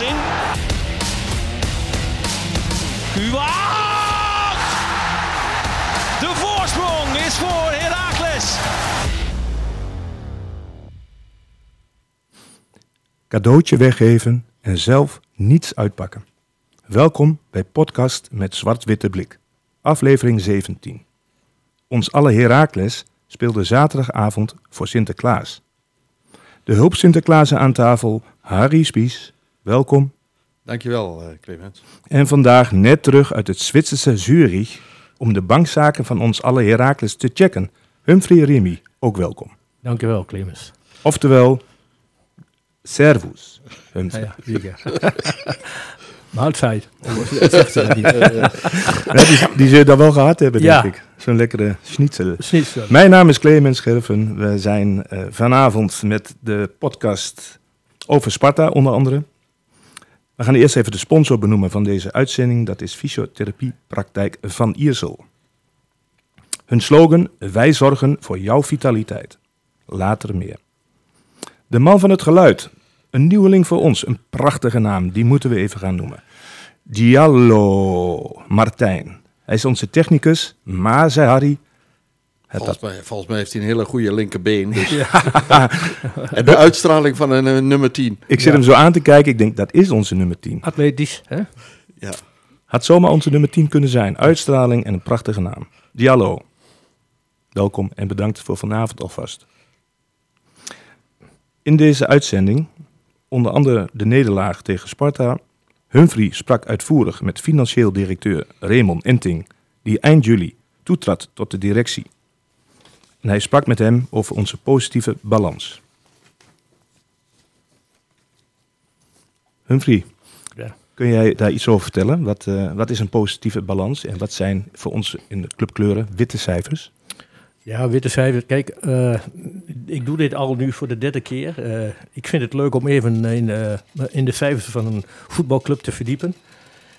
Kuat! De voorsprong is voor Heracles. Cadeautje weggeven en zelf niets uitpakken. Welkom bij podcast met zwart-witte blik. Aflevering 17. Ons alle Heracles speelde zaterdagavond voor Sinterklaas. De hulp Sinterklaas aan tafel, Harry Spies, welkom. Dankjewel, eh Clement. En vandaag net terug uit het Zwitserse Zurich om de bankzaken van ons alle Heracles te checken. Humphrey Remy, ook welkom. Dankjewel, Clemens. Oftewel, servus. Humphrey. Ja, ja. Maaltijd. Dat zegt ze dat niet. Ja, die, die dan wel gehad hebben, denk Ja. ik. Zo'n lekkere schnitzel. Schnitzel. Mijn naam is Clemens Scherven. We zijn eh, vanavond met de podcast over Sparta, onder andere. We gaan eerst even de sponsor benoemen van deze uitzending. Dat is Fysiotherapiepraktijk van Iersel. Hun slogan, wij zorgen voor jouw vitaliteit. Later meer. De man van het geluid. Een nieuweling voor ons, een prachtige naam. Die moeten we even gaan noemen. Diallo Martijn. Hij is onze technicus, maar zei Harry... Het Volgens mij, volgens mij heeft hij een hele goede linkerbeen. Dus. en de uitstraling van een nummer 10. Ik zit hem zo aan te kijken. Ik denk, dat is onze nummer 10. Atletisch, hè? Ja. Had zomaar onze nummer 10 kunnen zijn. Uitstraling en een prachtige naam. Diallo. Welkom en bedankt voor vanavond alvast. In deze uitzending, onder andere de nederlaag tegen Sparta. Humphrey sprak uitvoerig met financieel directeur Raymond Enting, die eind juli toetrad tot de directie. En hij sprak met hem over onze positieve balans. Humphrey, Ja. Kun jij daar iets over vertellen? Wat, eh, wat is een positieve balans en wat zijn voor ons in de clubkleuren witte cijfers? Ja, witte cijfers. Kijk, eh, ik doe dit al nu voor de derde keer. Eh, ik vind het leuk om even in, in de cijfers van een voetbalclub te verdiepen.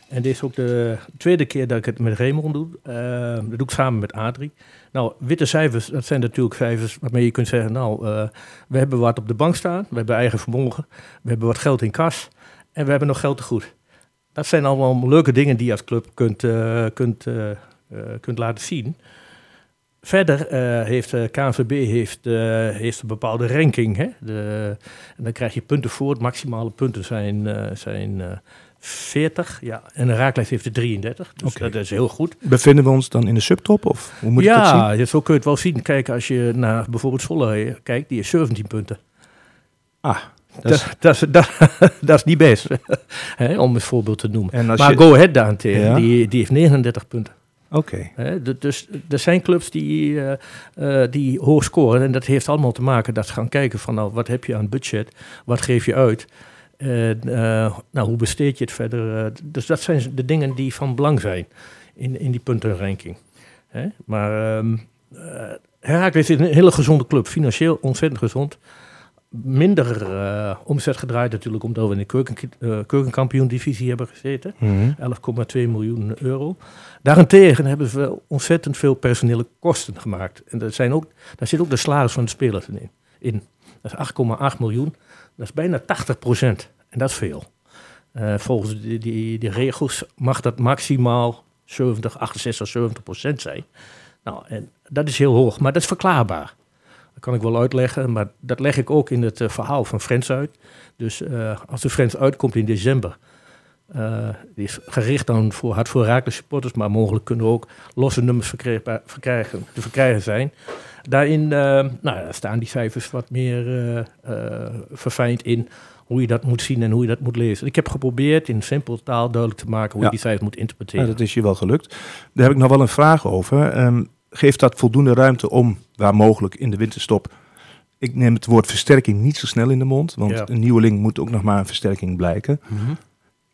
En dit is ook de tweede keer dat ik het met Raymond doe. Dat doe ik samen met Adrie. Nou, witte cijfers, dat zijn natuurlijk cijfers waarmee je kunt zeggen... nou, eh, we hebben wat op de bank staan, we hebben eigen vermogen... we hebben wat geld in kas en we hebben nog geld te goed. Dat zijn allemaal leuke dingen die je als club kunt, eh, kunt, eh, kunt laten zien... Verder heeft uh, KNVB heeft, heeft een bepaalde ranking. Hè? De, en dan krijg je punten voor. De maximale punten zijn, zijn 40. Ja. En de Raaklijst heeft er 33. Dus dat is heel goed. Bevinden we ons dan in de subtop of hoe moet ik dat zien? ja, ja, zo kun je het wel zien. Kijk, als je naar bijvoorbeeld Zwolle kijkt, die heeft 17 punten. Ah, dat is, Dat, dat, is- dat, dat is niet best, hè, om een voorbeeld te noemen. en Maar je... Go Ahead daarentegen, Ja. die, die heeft 39 punten. Oké, dus er zijn clubs die, eh, eh, die hoog scoren. En dat heeft allemaal te maken dat ze gaan kijken van nou, wat heb je aan budget? Wat geef je uit? En, eh, nou, hoe besteed je het verder? eh, dus dat zijn de dingen die van belang zijn in, in die puntenranking. Hè? Maar uh, Herakles is een hele gezonde club. Financieel ontzettend gezond. Minder eh, omzet gedraaid natuurlijk omdat we in de keuken, eh, keukenkampioen-divisie hebben gezeten. Mhm. 11,2 miljoen euro. Daarentegen hebben ze ontzettend veel personele kosten gemaakt. En dat zijn ook, daar zit ook de salaris van de spelers in. in. Dat is 8,8 miljoen. Dat is bijna 80 procent. En dat is veel. Eh, volgens die, die, regels mag dat maximaal 70, 68, 70 procent zijn. Nou, en dat is heel hoog, maar dat is verklaarbaar. Dat kan ik wel uitleggen, maar dat leg ik ook in het eh, verhaal van Friends uit. Dus eh, als de Friends uitkomt in december, eh, die is gericht dan voor hard voor Raakles supporters, maar mogelijk kunnen ook losse nummers verkrijgen, te verkrijgen zijn. Daarin eh, nou, daar staan die cijfers wat meer eh, verfijnd in hoe je dat moet zien en hoe je dat moet lezen. Ik heb geprobeerd in simpel taal duidelijk te maken hoe Ja. je die cijfers moet interpreteren. Nou, dat is je wel gelukt. Daar heb ik nog wel een vraag over. Ehm, geeft dat voldoende ruimte om, waar mogelijk in de winterstop... Ik neem het woord versterking niet zo snel in de mond, want Ja. een nieuweling moet ook nog maar een versterking blijken. Mhm.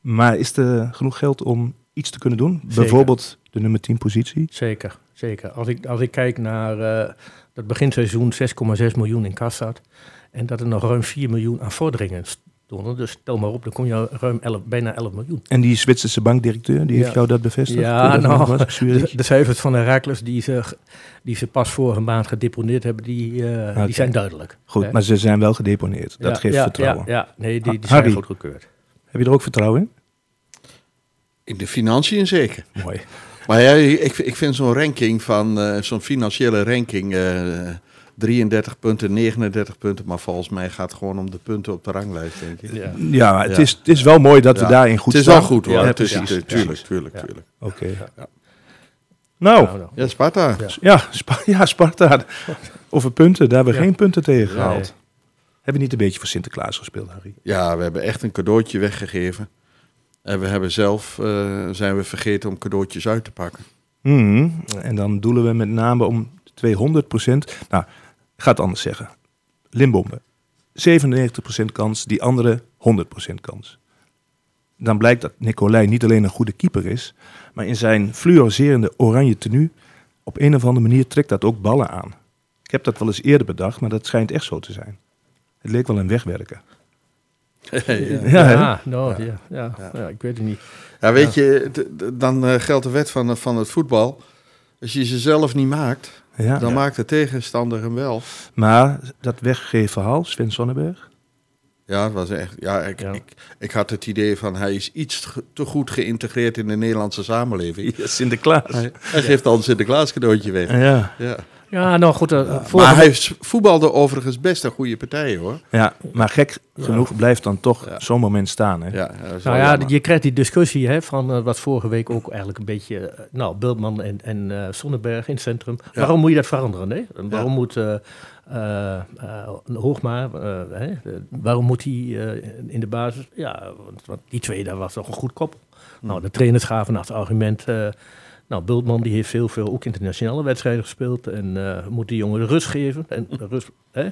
Maar is er genoeg geld om iets te kunnen doen? Zeker. Bijvoorbeeld de nummer 10 positie? Zeker, zeker. Als ik, als ik kijk naar eh dat beginseizoen 6,6 miljoen in kas zat. En dat er nog ruim 4 miljoen aan vorderingen st- tonnen. Dus tel maar op, dan kom je ruim 11, bijna 11 miljoen. En die Zwitserse bankdirecteur, die Ja. heeft jou dat bevestigd? Ja, dat nou, was? De, de cijfers van Herakles die ze, die ze pas vorige maand gedeponeerd hebben, die, eh, die zijn duidelijk. Goed, Hè? maar ze zijn wel gedeponeerd. Dat Ja, geeft ja, vertrouwen. Ja, ja, nee, die, die zijn goedgekeurd. Heb je er ook vertrouwen in? In de financiën zeker. Mooi. Maar ja, ik, ik vind zo'n ranking van, eh, zo'n financiële ranking, eh 33 punten, 39 punten, maar volgens mij gaat het gewoon om de punten op de ranglijst, denk ik. Ja. Ja, het, Ja. Is, het is wel mooi dat we Ja. daarin goed het is staan. wel goed hoor, Ja, precies. tuurlijk, tuurlijk, Ja. tuurlijk. Oké. Ja. Nou, Nou, nou. Ja, Sparta. Ja. ja, Spa- ja, Sparta. Over punten, daar hebben we Ja. geen punten tegen Nee. Hebben we niet een beetje voor Sinterklaas gespeeld, Harry? Ja, we hebben echt een cadeautje weggegeven. En we hebben zelf, eh, zijn we vergeten om cadeautjes uit te pakken. Mhm. En dan doelen we met name om 200 Nou, ik ga het anders zeggen. Limbombe. 97% kans, die andere 100% kans. Dan blijkt dat Nicolai niet alleen een goede keeper is, maar in zijn fluoriserende oranje tenue op een of andere manier trekt dat ook ballen aan. Ik heb dat wel eens eerder bedacht, maar dat schijnt echt zo te zijn. Het leek wel een wegwerken. ja. Ja? Ja, nou, ja, ja, ja. ik weet het niet. Ja, weet je, dan eh, geldt de wet van, van het voetbal. Als je ze zelf niet maakt, Ja. dan maakt de tegenstander hem wel. Maar dat weggeven verhaal, Sven Sonnenberg. Ja, het was echt. Ja, ik, Ja. Ik, ik had het idee van hij is iets te goed geïntegreerd in de Nederlandse samenleving. Sinterklaas. Hij, hij geeft al een Sinterklaas cadeautje weg. Ja. Ja. Ja, nou goed, uh, Maar hij voetbalde overigens best een goede partij hoor. ja, maar gek genoeg blijft dan toch Ja. zo'n moment staan. Hè? Ja, Nou ja, jammer. je krijgt die discussie hè, van eh, wat vorige week ook eigenlijk een beetje... eh, nou, Bultman en, en eh, Sonnenberg in het centrum. Waarom moet je dat veranderen? Hè? Waarom moet eh eh, eh, Hoogma, eh, hè, eh, waarom moet hij eh, in de basis? Ja, want, want die twee, daar was toch een goed koppel. Nou, de trainers gaven als argument... nou, Bultman die heeft veel, veel ook internationale wedstrijden gespeeld. En eh, moet die jongen rust geven. En rust, hè?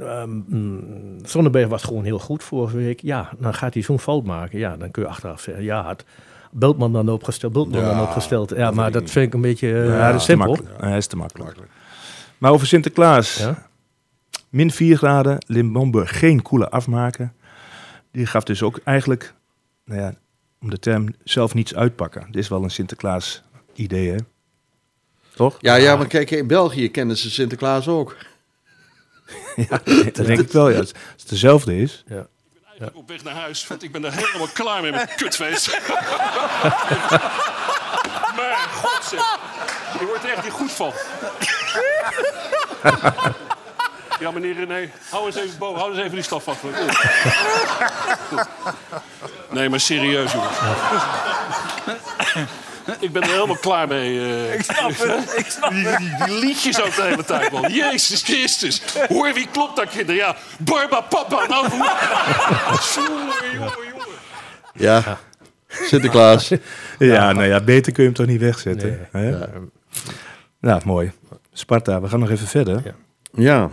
Ehm, mm, Sonnenberg was gewoon heel goed vorige week. Ja, dan gaat hij zo'n fout maken. Ja, dan kun je achteraf zeggen, ja, had Bultman dan opgesteld, Bultman Ja, dan opgesteld. Ja, dat maar dat vind ik een beetje eh, Ja, simpel. dat is te makkelijk. Maar over Sinterklaas. Ja? Min 4 graden, Limbombe geen koele afmaken. Die gaf dus ook eigenlijk, nou ja, om de term zelf niets uitpakken. Dit is wel een Sinterklaas idee, hè? Toch? Ja, ja, maar kijk, in België kennen ze Sinterklaas ook. Ja, dat denk ik wel. Ja. Als het dezelfde is. Ja. Eigenlijk op weg naar huis, want ik ben er helemaal klaar mee met kutfeest. maar god zeg, je wordt er echt niet goed van. Ja, meneer René, hou eens even boven, hou eens even die staf vast. Goed. Nee, maar serieus, jongens. Ik ben er helemaal klaar mee. eh. Ik snap het, ik snap Die, het. die, die liedjes ook de hele tijd, man. Jezus Christus. Hoor, wie klopt daar, kinderen? Ja, Barba Papa. Nou, hoe... Jongen, jongen, jongen. Ja, Sinterklaas. Ja, nou ja, beter kun je hem toch niet wegzetten. hè? Ja. mooi. Sparta, we gaan nog even verder. Ja. Ja,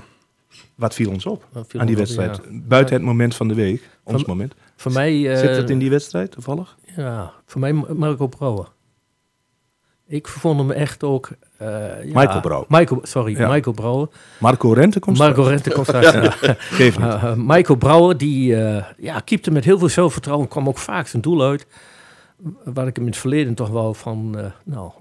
Wat viel ons op viel aan die op, wedstrijd? ja. Buiten het moment van de week, ons moment. Voor mij... eh, Zit het in die wedstrijd toevallig? Ja, voor mij Marco Brouwer. Ik vond hem echt ook... eh, ja, Michael Brouwer. Michael, sorry, Ja. Michael Brouwer. Marco Rente komt Marco. Rente komt. Geef niet. Uh, uh, Michael Brouwer, die uh, ja, keepte met heel veel zelfvertrouwen, kwam ook vaak zijn doel uit. Waar ik hem in het verleden toch wel van, uh, nou,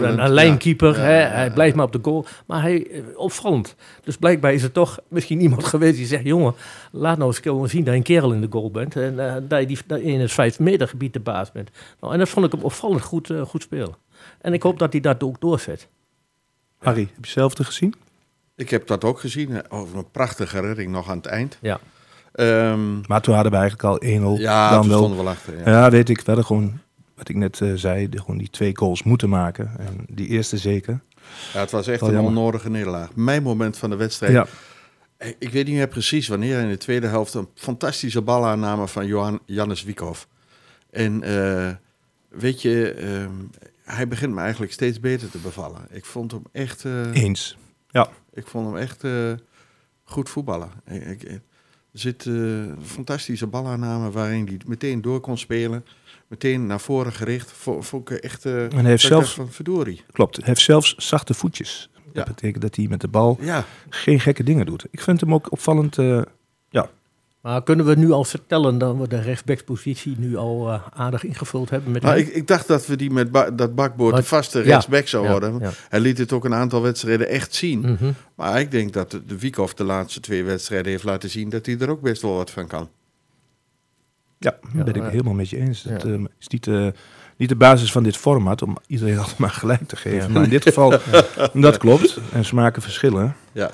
een, een lijnkeeper. ja. hè, Ja, ja, Hij blijft maar op de goal. Maar hij, uh, opvallend. Dus blijkbaar is er toch misschien iemand geweest die zegt, jongen, laat nou eens zien dat je een kerel in de goal bent. En uh, dat je die, dat in het vijf meter gebied de baas bent. Nou, en dat vond ik hem opvallend goed, uh, goed spelen. En ik hoop dat hij dat ook doorzet. Harry, heb je hetzelfde gezien? ik heb dat ook gezien. Over een prachtige redding nog aan het eind. Ja. Ehm, Maar toen hadden we eigenlijk al 1-0. ja, dan wel. stonden we wel achter. Ja. Ja, weet ik. We hadden gewoon, wat ik net eh, zei, de, gewoon die twee goals moeten maken. En die eerste zeker. Ja, het was echt Wel een jammer. onnodige nederlaag. Mijn moment van de wedstrijd. Ja, Ik weet niet meer precies wanneer. In de tweede helft een fantastische balaanname van Johan, Jannes Wiekhoff. En eh, weet je, ehm, hij begint me eigenlijk steeds beter te bevallen. Ik vond hem echt, eh, eens. Ja, ik vond hem echt goed voetballen. Ik, ik- er zit eh, fantastische balaanname waarin hij meteen door kon spelen. Meteen naar voren gericht. Vo- Vond ik echt... eh, en hij heeft zelfs, van verdorie. klopt, hij heeft zelfs zachte voetjes. Dat Ja. betekent dat hij met de bal Ja, geen gekke dingen doet. Ik vind hem ook opvallend, eh, Maar kunnen we nu al vertellen dat we de rechtsbackspositie nu al eh, aardig ingevuld hebben? Met Nou, ik, ik dacht dat we die met ba- dat bakboord de vaste ja, rechtsback zou ja, worden. ja. Hij liet het ook een aantal wedstrijden echt zien. Mhm. Maar ik denk dat de, de Wiekhoff de laatste twee wedstrijden heeft laten zien dat hij er ook best wel wat van kan. Ja, daar ben ik het helemaal met je eens. Het Ja. eh, is niet, eh, niet de basis van dit format om iedereen altijd maar gelijk te geven. Maar in dit geval, dat klopt. En smaken verschillen. Ja.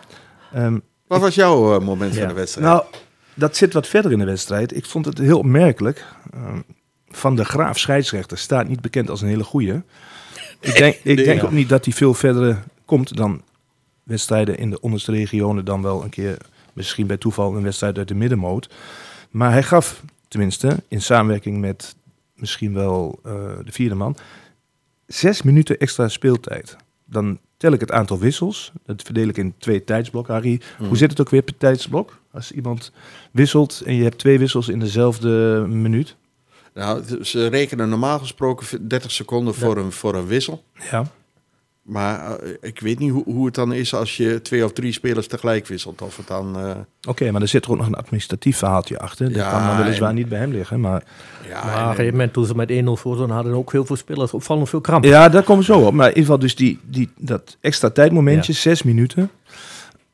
Ehm, Wat was jouw eh, moment Ja. van de wedstrijd? nou, dat zit wat verder in de wedstrijd. Ik vond het heel opmerkelijk. Ehm, van de Graaf scheidsrechter staat niet bekend als een hele goeie. Ik denk, ik denk ja. ook niet dat hij veel verder komt dan wedstrijden in de onderste regionen. Dan wel een keer, misschien bij toeval, een wedstrijd uit de middenmoot. Maar hij gaf, tenminste, in samenwerking met misschien wel eh, de vierde man, zes minuten extra speeltijd. Dan tel ik het aantal wissels. Dat verdeel ik in twee tijdsblokken. Harry, Hmm. hoe zit het ook weer per tijdsblok? Als iemand wisselt en je hebt twee wissels in dezelfde minuut. Nou, ze rekenen normaal gesproken 30 seconden voor, een, voor een wissel. Ja. Maar eh, ik weet niet hoe, hoe het dan is als je twee of drie spelers tegelijk wisselt. Of het dan... eh, Oké, maar er zit er ook nog een administratief verhaaltje achter. Dat Ja, kan dan weliswaar en- niet bij hem liggen. Maar ja, maar op en- een gegeven moment toen ze met 1-0 voor stonden, hadden ook heel veel spelers opvallend veel kramp. ja, daar komen we zo op. Maar in ieder geval dus die, die, dat extra tijdmomentje, zes minuten.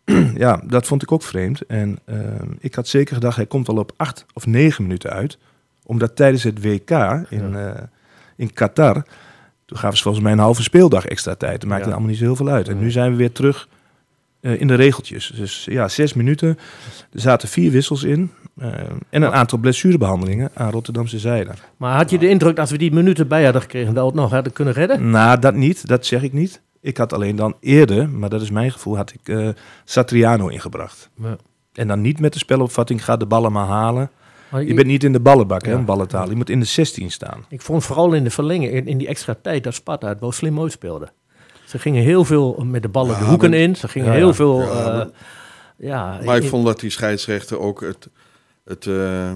ja, dat vond ik ook vreemd. En ehm, ik had zeker gedacht, hij komt wel op acht of negen minuten uit. Omdat tijdens het WK in, eh, in Qatar, toen gaven ze volgens mij een halve speeldag extra tijd. Dat maakte Ja. allemaal niet zo heel veel uit. En nu zijn we weer terug eh, in de regeltjes. Dus ja, zes minuten. Er zaten vier wissels in. eh, en een aantal blessurebehandelingen aan Rotterdamse zijde. Maar had je de indruk dat we die minuten bij hadden gekregen, dat we het nog hadden kunnen redden? Nou, dat niet. Dat zeg ik niet. Ik had alleen dan eerder, maar dat is mijn gevoel, had ik eh, Satriano ingebracht. Ja. En dan niet met de spelopvatting, ga de ballen maar halen. Maar Je ik, bent niet in de ballenbak, hè, Ja. om ballen te halen. Je moet in de 16 staan. ik vond vooral in de verlenging, in, in die extra tijd, dat Sparta het wel slim uitspeelde. Ze gingen heel veel met de ballen Ja, de hoeken maar- in. Ze gingen Ja, heel veel... Ja, eh, maar- ja, Maar ik vond dat die scheidsrechter ook het, het, eh,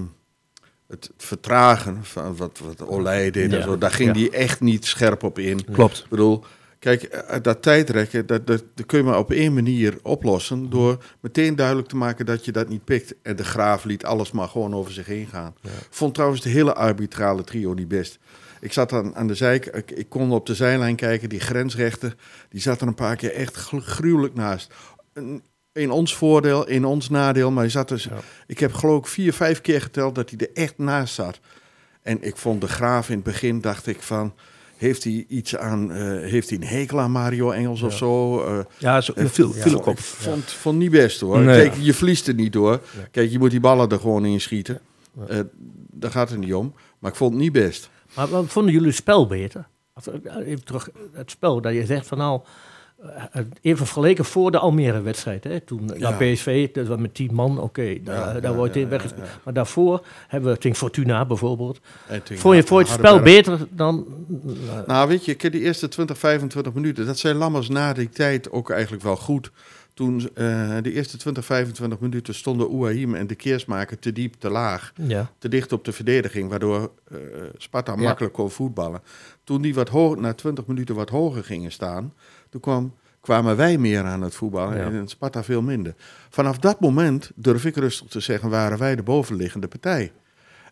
het vertragen van wat, wat Olij deed en zo, daar ging Ja. die echt niet scherp op in. Klopt. Ik bedoel, kijk, eh, dat tijdrekken, dat, dat, dat kun je maar op één manier oplossen. Door meteen duidelijk te maken dat je dat niet pikt. En de graaf liet alles maar gewoon over zich heen gaan. Ik vond trouwens de hele arbitrale trio niet best. Ik zat aan, aan de zijk, ik, ik kon op de zijlijn kijken, die grensrechter, die zat er een paar keer echt gru- gruwelijk naast. Een- In ons voordeel, in ons nadeel, maar hij zat dus, ik heb geloof ik vier, vijf keer geteld dat hij er echt naast zat. En ik vond de graaf in het begin, dacht ik van, heeft hij iets aan, eh, heeft hij een hekel aan Mario Engels of zo? Eh, Ja, zo, eh, viel, viel ook ik op. vond, vond niet best hoor. Nee. Kijk, je verliest er niet door. Kijk, je moet die ballen er gewoon in schieten. Eh, daar gaat het niet om. Maar ik vond het niet best. Maar wat vonden jullie het spel beter? Of, eh, even terug, het spel, dat je zegt van nou, eh, even vergeleken voor de Almere-wedstrijd. Toen Ja. naar PSV, dat was met tien man, oké, daar, Ja, daar ja, wordt in weggespeeld. Maar daarvoor hebben we tegen Fortuna bijvoorbeeld. Vond je, je het spel beter dan... Nou, weet je, die eerste 20, 25 minuten, dat zijn Lammers na die tijd ook eigenlijk wel goed. Toen eh, de eerste 20, 25 minuten stonden Ouahim en de Keersmaker te diep, te laag. Ja. te dicht op de verdediging, waardoor eh, Sparta Ja. makkelijk kon voetballen. Toen die wat hoog, na 20 minuten wat hoger gingen staan, toen kwam, kwamen wij meer aan het voetballen Ja. en Sparta veel minder. Vanaf dat moment, durf ik rustig te zeggen, waren wij de bovenliggende partij.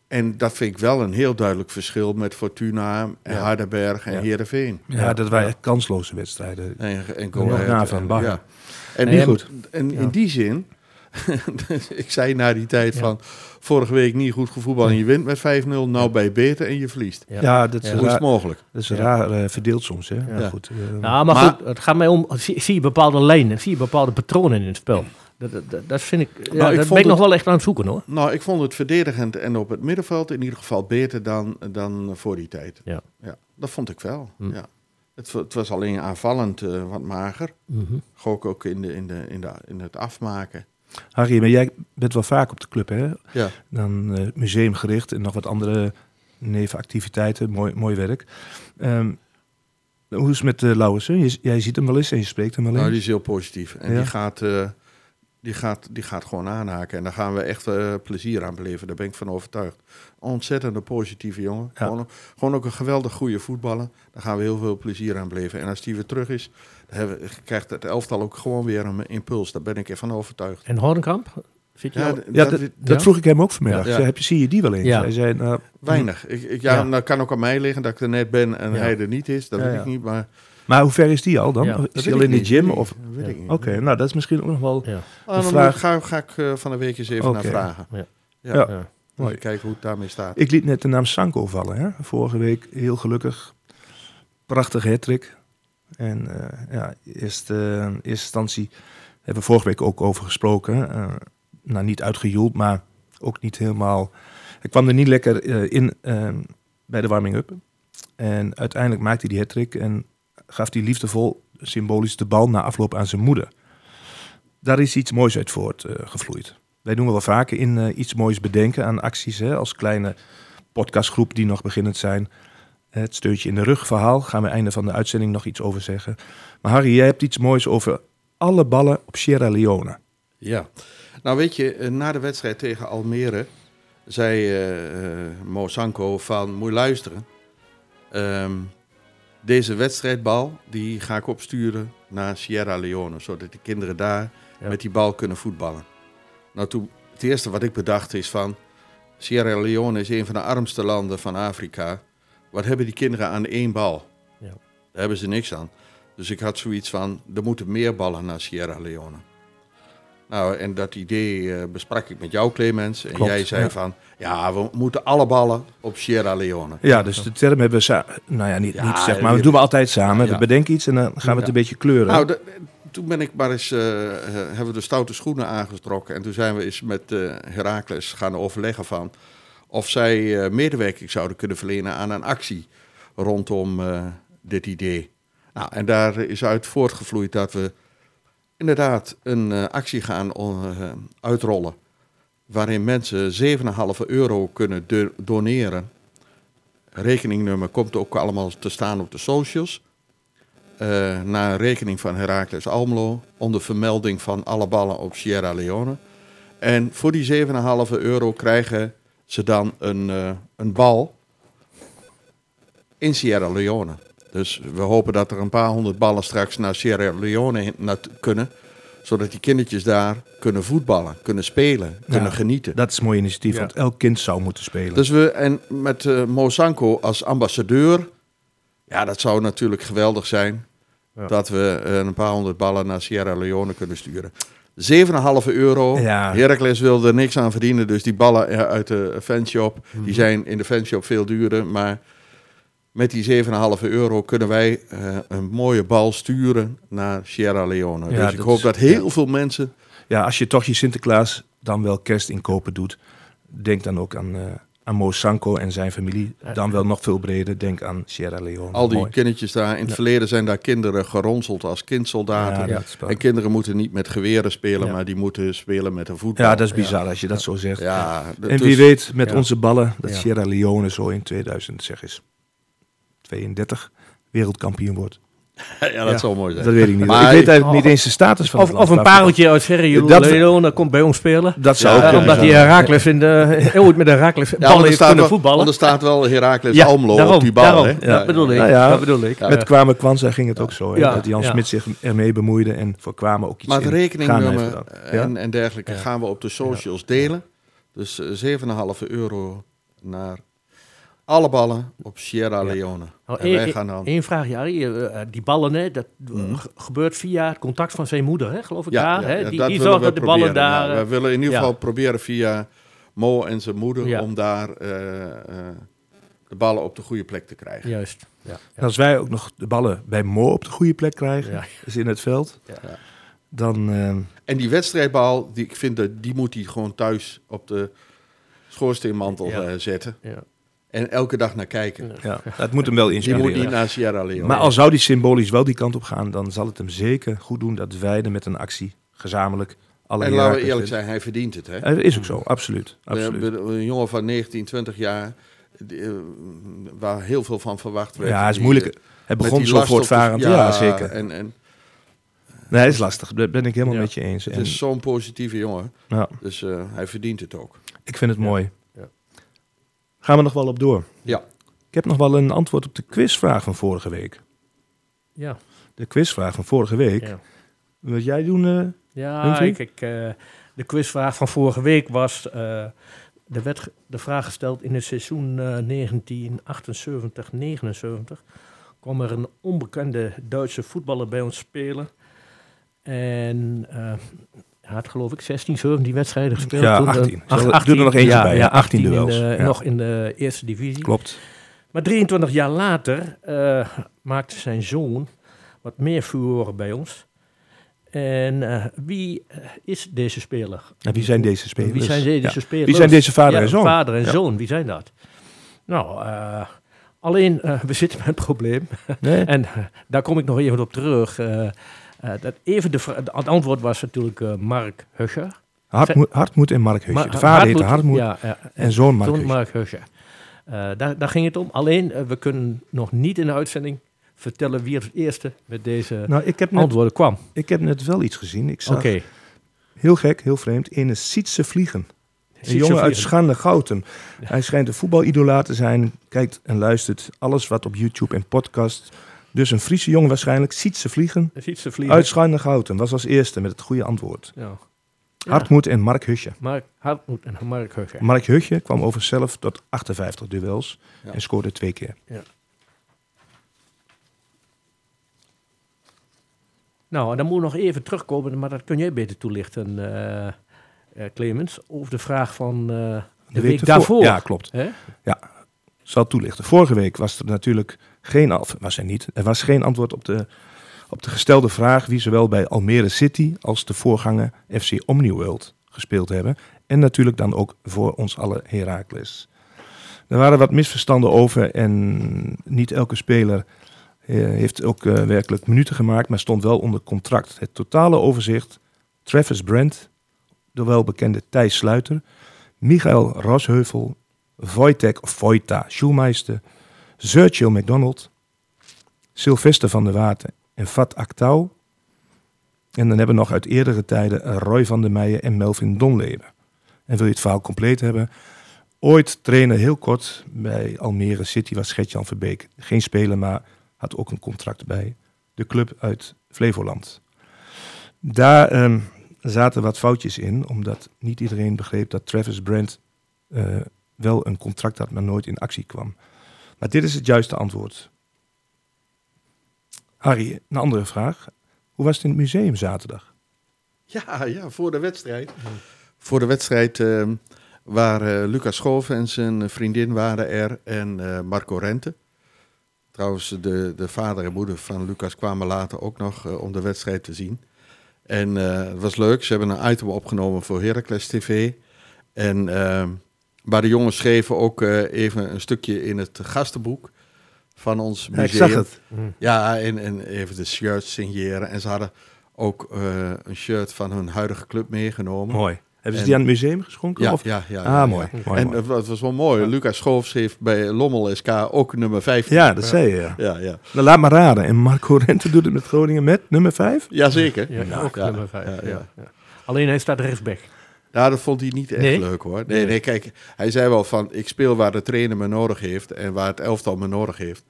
En dat vind ik wel een heel duidelijk verschil met Fortuna en Ja. Hardenberg en Ja. Heerenveen. Ja, dat waren echt kansloze wedstrijden. En, en. Ja. En, Nee, die- goed. en Ja. in die zin, ik zei na die tijd Ja. van, vorige week niet goed gevoetbald en je wint met 5-0, nou bij beter en je verliest. Ja. Ja, dat is, Ja. Hoe is raar, het mogelijk? dat is Ja. raar eh, verdeeld soms. Hè? Ja. goed, eh, Nou, maar, Maar- goed, het gaat mij om, zie, zie je bepaalde lijnen, zie je bepaalde patronen in het spel. Dat, dat, dat- vind ik, ja, Nou, ik dat ben ik nog wel echt aan het zoeken hoor. Nou, ik vond het verdedigend en op het middenveld in ieder geval beter dan, dan voor die tijd. Ja. Ja, dat vond ik wel. Hm. Ja. Het, het was alleen aanvallend eh, wat mager. Gook ook in, de, in, de, in, de, in het afmaken. Harry, maar jij bent wel vaak op de club, hè? Ja. Dan eh, museumgericht en nog wat andere nevenactiviteiten. Mooi, mooi werk. Ehm, hoe is het met uh, Lauwersen? Jij ziet hem wel eens en je spreekt hem wel eens. Nou, die is heel positief. En Ja. die, gaat, eh, die, gaat, die gaat gewoon aanhaken. En daar gaan we echt eh, plezier aan beleven. Daar ben ik van overtuigd. Ontzettend positieve jongen. Ja. Gewoon, gewoon ook een geweldig goede voetballer. Daar gaan we heel veel plezier aan beleven. En als die weer terug is, dan hebben krijgt het elftal ook gewoon weer een impuls. Daar ben ik ervan overtuigd. En Hornkamp, Ja, Ja, dat- dat, vroeg ik hem ook vanmiddag. Ja. Heb je, zie je die wel eens? Ja. Hij zei, nou, Weinig. Ik, ik, ja, dat kan ook aan mij liggen dat ik er net ben en hij er niet is. Dat weet ik niet, maar... maar hoe ver is die al dan? Ja. Is weet al in de gym? Of? niet, weet ik niet. Oké, nou dat is misschien ook nog wel... Ja. Ah, dan vraag- ga, ga ik eh, van de week eens even naar vragen. Ja. Ja. Ja. Ja. Mooi. Kijken hoe het daarmee staat. Ik liet net de naam Sanko vallen. Hè? Vorige week heel gelukkig. Prachtige hattrick. En eh, ja, eerst, eh, in eerste instantie hebben we vorige week ook over gesproken. eh nou, niet uitgejoeld, maar ook niet helemaal... Ik kwam er niet lekker eh, in bij de warming-up. En uiteindelijk maakte hij die hattrick en gaf hij liefdevol symbolisch de bal na afloop aan zijn moeder. Daar is iets moois uit voortgevloeid. Wij doen wel vaker in eh, iets moois bedenken aan acties, hè, als kleine podcastgroep die nog beginnend zijn. Het steuntje in de rug verhaal, gaan we einde van de uitzending nog iets over zeggen. Maar Harry, jij hebt iets moois over alle ballen op Sierra Leone. Ja. Nou weet je, eh, na de wedstrijd tegen Almere zei eh, Mo Sanko van, moet luisteren. Ehm, deze wedstrijdbal, die ga ik opsturen naar Sierra Leone. Zodat de kinderen daar Ja. met die bal kunnen voetballen. Nou, toen, het eerste wat ik bedacht is van... Sierra Leone is een van de armste landen van Afrika. Wat hebben die kinderen aan één bal? Ja. Daar hebben ze niks aan. Dus ik had zoiets van, er moeten meer ballen naar Sierra Leone. Nou, en dat idee eh, besprak ik met jou, Clemens. En Klopt, jij zei ja. van, ja, we moeten alle ballen op Sierra Leone. Ja, dus de term hebben we samen. Nou ja, niet, Ja, niet zeg maar. Dat doen we altijd samen. ja. We bedenken iets en dan gaan we het een beetje kleuren. Nou, toen ben ik maar eens, eh, eh, hebben we de stoute schoenen aangetrokken. En toen zijn we eens met eh Heracles gaan overleggen van of zij medewerking zouden kunnen verlenen aan een actie rondom dit idee. Nou, en daar is uit voortgevloeid dat we inderdaad een eh, actie gaan eh, uitrollen. Waarin mensen 7,5 euro kunnen do- doneren. Rekeningnummer komt ook allemaal te staan op de socials eh, naar een rekening van Heracles Almelo onder vermelding van alle ballen op Sierra Leone. En voor die 7,5 euro krijgen ze dan een, een bal in Sierra Leone. Dus we hopen dat er een paar honderd ballen straks naar Sierra Leone kunnen. Zodat die kindertjes daar kunnen voetballen, kunnen spelen, kunnen genieten. Dat is een mooi initiatief, Ja. want elk kind zou moeten spelen. Dus we, en met Mo Sanko als ambassadeur, ja, dat zou natuurlijk geweldig zijn. Ja. Dat we eh, een paar honderd ballen naar Sierra Leone kunnen sturen. 7,5 euro. Ja. Heracles wil er niks aan verdienen, dus die ballen eh, uit de fanshop, Mhm. die zijn in de fanshop veel duurder. Maar met die 7,5 euro kunnen wij eh, een mooie bal sturen naar Sierra Leone. Ja, dus ik hoop is- dat heel veel mensen... Ja, als je toch je Sinterklaas dan wel kerstinkopen doet, denk dan ook aan, eh aan Mo Sanko en zijn familie. Dan wel nog veel breder, denk aan Sierra Leone. Al die Mooi. kindertjes daar. In het verleden zijn daar kinderen geronseld als kindsoldaten. Ja, is En kinderen moeten niet met geweren spelen, maar die moeten spelen met een voetbal. ja, dat is bizar als je dat zo zegt. Ja, En dus- wie weet met onze ballen dat. Sierra Leone zo in 2000, zeg eens, 32 wereldkampioen wordt. ja, dat zou mooi zijn. Dat weet ik niet. Maar- ik weet eigenlijk niet eens de status van Of, of een pareltje uit Sierra Dat- komt bij ons spelen. Dat zou Ja, ook Eh, omdat zijn. Herakles in de, ooit met de Herakles Ja, ballen er heeft kunnen wel, voetballen. er staat wel Heracles Ja, Almelo op die bal. daarom. Ja. Dat bedoel ik. Nou ja, dat bedoel ik. Ja. Met Kwame Kwanza ging het ook zo. Hè? Ja, dat Jan ja. Smit zich ermee bemoeide en voor Kwame ook iets Maar Ghana rekeningnummer. Ja? en, en dergelijke Ja. gaan we op de socials delen. Dus eh, 7,5 euro naar alle ballen op Sierra Leone. Nou, en wij gaan dan... Eén vraagje, Harry. Eh, eh, die ballen, hè, dat Mhm. ge- gebeurt via het contact van zijn moeder, hè, geloof ik Ja, daar. ja, hè? ja, die dat die zorgt dat de ballen proberen, daar... ja. eh, we willen in ieder ja. geval proberen via Mo en zijn moeder Ja. om daar eh, eh, de ballen op de goede plek te krijgen. Juist. Ja, En als wij ook nog de ballen bij Mo op de goede plek krijgen, Ja. dus in het veld, Ja. dan... eh, En die wedstrijdbal, die, ik vind dat, die moet hij gewoon thuis op de schoorsteenmantel Ja. eh, zetten. ja. En elke dag naar kijken. ja, dat moet hem wel Die inspireren. moet niet naar Sierra Leone. Maar al zou die symbolisch wel die kant op gaan, dan zal het hem zeker goed doen dat wij er met een actie gezamenlijk alle en laten we eerlijk zijn, hij verdient het. Hè? Eh, Dat is ook zo, absoluut. We absoluut. een jongen van 19, 20 jaar, eh, waar heel veel van verwacht werd. Ja, het is moeilijk. eh, Het met begon zo voortvarend. Ja, zeker. En, en Nee, het is lastig. Daar ben ik helemaal Ja. met je eens. het En, is zo'n positieve jongen. ja, Dus eh, hij verdient het ook. ik vind het mooi. Gaan we nog wel op door. Ja. Ik heb nog wel een antwoord op de quizvraag van vorige week. Ja, De quizvraag van vorige week. ja. Wat jij doen? eh, ja ik, ik, eh, de quizvraag van vorige week was... eh er werd de vraag gesteld in het seizoen eh 1978-79... kwam er een onbekende Duitse voetballer bij ons spelen. En eh, hij had geloof ik 16, 17 wedstrijden gespeeld. Ja, toen, eh, 18. ach- Doe er nog eentje ja, bij, Ja, ja, 18 18 in duels. de- Ja. Nog in de eerste divisie. Klopt. Maar 23 jaar later eh, maakte zijn zoon wat meer furoren bij ons. En eh, wie eh, is deze speler? En wie zijn deze spelers? Wie zijn deze Ja. spelers? Wie zijn deze vader Ja, en zoon? Vader en Ja. zoon, wie zijn dat? Nou, eh, alleen eh, we zitten met een probleem. Nee? En eh, daar kom ik nog even op terug. Eh, dat even de, het antwoord was natuurlijk eh, Mark Huscher. Hartmoed, Hartmoed en Mark. Maar- de vader heette Hartmoed- Hartmoed ja, ja, en zoon Mark Huscher. Eh, daar, daar ging het om. Alleen, we kunnen nog niet in de uitzending vertellen wie het eerste met deze Nou, ik heb, net, antwoorden kwam. ik heb net wel iets gezien. Ik zag, heel gek, heel vreemd, in een Sietse vliegen. Een jongen uit. Schande Gouten. Hij schijnt een voetbalidolaat te zijn. Kijkt en luistert alles wat op YouTube en podcast. Dus een Friese jongen waarschijnlijk. Vliegen. Sietse vliegen. Uit Schande Gouten. Was als eerste met het goede antwoord. Ja. Ja. Hartmoed en Mark Husje. Mark Hartmoed en Mark Huscher. Mark Husje kwam over zelf tot 58 duels. Ja. En scoorde twee keer. Nou, en dan moet ik nog even terugkomen, maar dat kun jij beter toelichten, eh, Clemens, over de vraag van eh, de, week, daarvoor. Ja, klopt. Hè? zal toelichten. Vorige week was er natuurlijk geen, was er niet, er was geen antwoord op de, op de gestelde vraag wie zowel bij Almere City als de voorganger FC Omniworld gespeeld hebben. En natuurlijk dan ook voor ons alle Heracles. Er waren wat misverstanden over en niet elke speler eh, heeft ook eh, werkelijk minuten gemaakt, maar stond wel onder contract. Het totale overzicht, Travis Brent, de welbekende Thijs Sluiter, Michael Rosheuvel, Wojtek of Vojta Schulmeister, Sergio McDonald, Sylvester van der Water en Fat Aktau. En dan hebben we nog uit eerdere tijden Roy van der Meijen en Melvin Donleven. En wil je het verhaal compleet hebben? Ooit trainer heel kort bij Almere City was Gertjan Verbeek. Geen speler, maar had ook een contract bij de club uit Flevoland. Daar ehm, zaten wat foutjes in, omdat niet iedereen begreep dat Travis Brent eh, wel een contract had, maar nooit in actie kwam. Maar dit is het juiste antwoord. Harry, een andere vraag. Hoe was het in het museum zaterdag? Ja, ja, voor de wedstrijd. Voor de wedstrijd ehm waren Lucas Schoven en zijn vriendin waren er en eh, Marco Rente. Trouwens, de, de vader en moeder van Lucas kwamen later ook nog eh, om de wedstrijd te zien. En eh, het was leuk, ze hebben een item opgenomen voor Heracles TV. En, ehm, maar de jongens schreven ook eh, even een stukje in het gastenboek van ons Ja, museum. ik zag het. Ja, en, en even de shirts signeren. En ze hadden ook eh, een shirt van hun huidige club meegenomen. Mooi. Hebben ze En- die aan het museum geschonken? Ja, of? ja, ja. ah, ja, mooi. ja. mooi, En het was wel mooi. Lucas Schoofs heeft bij Lommel SK ook nummer 15. Ja, dat zei je. Ja. Ja, ja. Nou, laat maar raden. En Marco Rente doet het met Groningen met nummer 5? Jazeker. Ja, Ja, ook ja, nummer vijf. ja, Ja, ja. ja. Alleen hij staat rechtsback. Ja, dat vond hij niet echt Nee? leuk hoor. Nee, nee, kijk, hij zei wel van, ik speel waar de trainer me nodig heeft en waar het elftal me nodig heeft.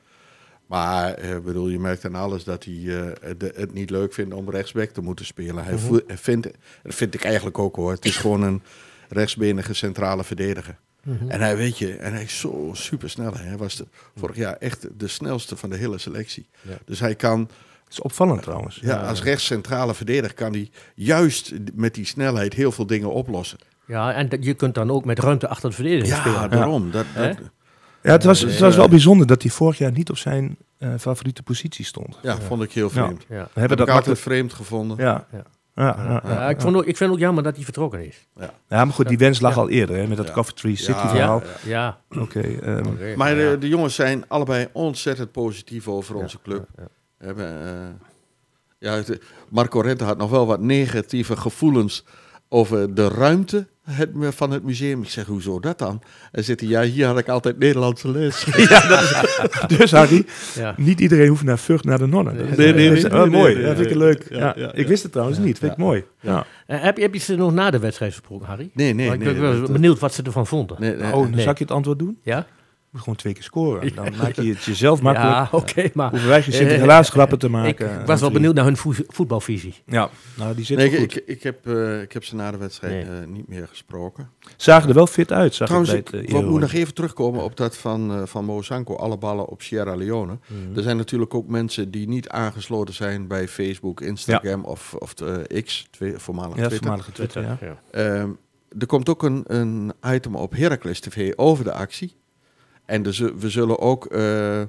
Maar eh, bedoel, je merkt aan alles dat hij eh, de- het niet leuk vindt om rechtsback te moeten spelen. Hij hij vindt, dat vind ik eigenlijk ook hoor. Het is gewoon een rechtsbenige centrale verdediger. En hij weet je, en hij is zo super snel. Hij was de, vorig jaar echt de snelste van de hele selectie. Ja. Dus hij kan, Dat is opvallend trouwens. ja, als rechtscentrale verdediger, kan hij juist met die snelheid heel veel dingen oplossen. Ja, en je kunt dan ook met ruimte achter de verdediging Ja, spelen. daarom. Hè? dat, Ja, het was, Ja, het was wel bijzonder dat hij vorig jaar niet op zijn eh, favoriete positie stond. ja, vond ik heel vreemd. Ja. We Heb hebben ik dat altijd makkelijk... vreemd gevonden. Ja. Ja. Ja. Ja, ja, Ja, ik, vond ook, ik vind ook jammer dat hij vertrokken is. Ja. Ja, maar goed, die wens lag Ja. al eerder hè, met dat Ja. Coventry City Ja. verhaal. Ja. Oké, ehm, Oké, Maar ja. de, de jongens zijn allebei ontzettend positief over onze club. Ja, ja. Hebben, eh, ja, Marco Rente had nog wel wat negatieve gevoelens over de ruimte het, van het museum. Ik zeg, hoezo dat dan? Hij zit hij, ja, hier had ik altijd Nederlandse les. dus Harry, Ja. niet iedereen hoeft naar Vught naar de nonnen. Nee, nee, dat is nee, mooi. dat vind ik leuk. Ja, Ja, ja, ik ja. wist het trouwens niet. Vind ik mooi. Ja. Eh, heb, je, heb je ze nog na de wedstrijd gesproken, Harry? Nee, nee, Maar ik nee. ben benieuwd wat ze ervan vonden. nee, nee, Oh, dan Nee. zal ik je het antwoord doen? Ja? Moet gewoon twee keer scoren. Dan maak je het jezelf makkelijk. Ja, oké, maar Hoeven wij geen Eh, grappen te ik maken. was wel benieuwd naar hun voe- voetbalvisie. Ja, nou die zit Nee, ik, goed. ik, ik, heb, eh, ik heb ze na de wedstrijd Nee. eh, niet meer gesproken. Zagen er wel fit uit, zag Trouwens, ik ik, bij het we uh, moeten nog even terugkomen op dat van, eh van Mozanko, alle ballen op Sierra Leone. Er zijn natuurlijk ook mensen die niet aangesloten zijn bij Facebook, Instagram of, of de X, twee, voormalig Ja, Twitter. voormalige Twitter, ja. Ja. Ehm, er komt ook een, een item op Heracles TV over de actie. En dus, we zullen ook eh, eh,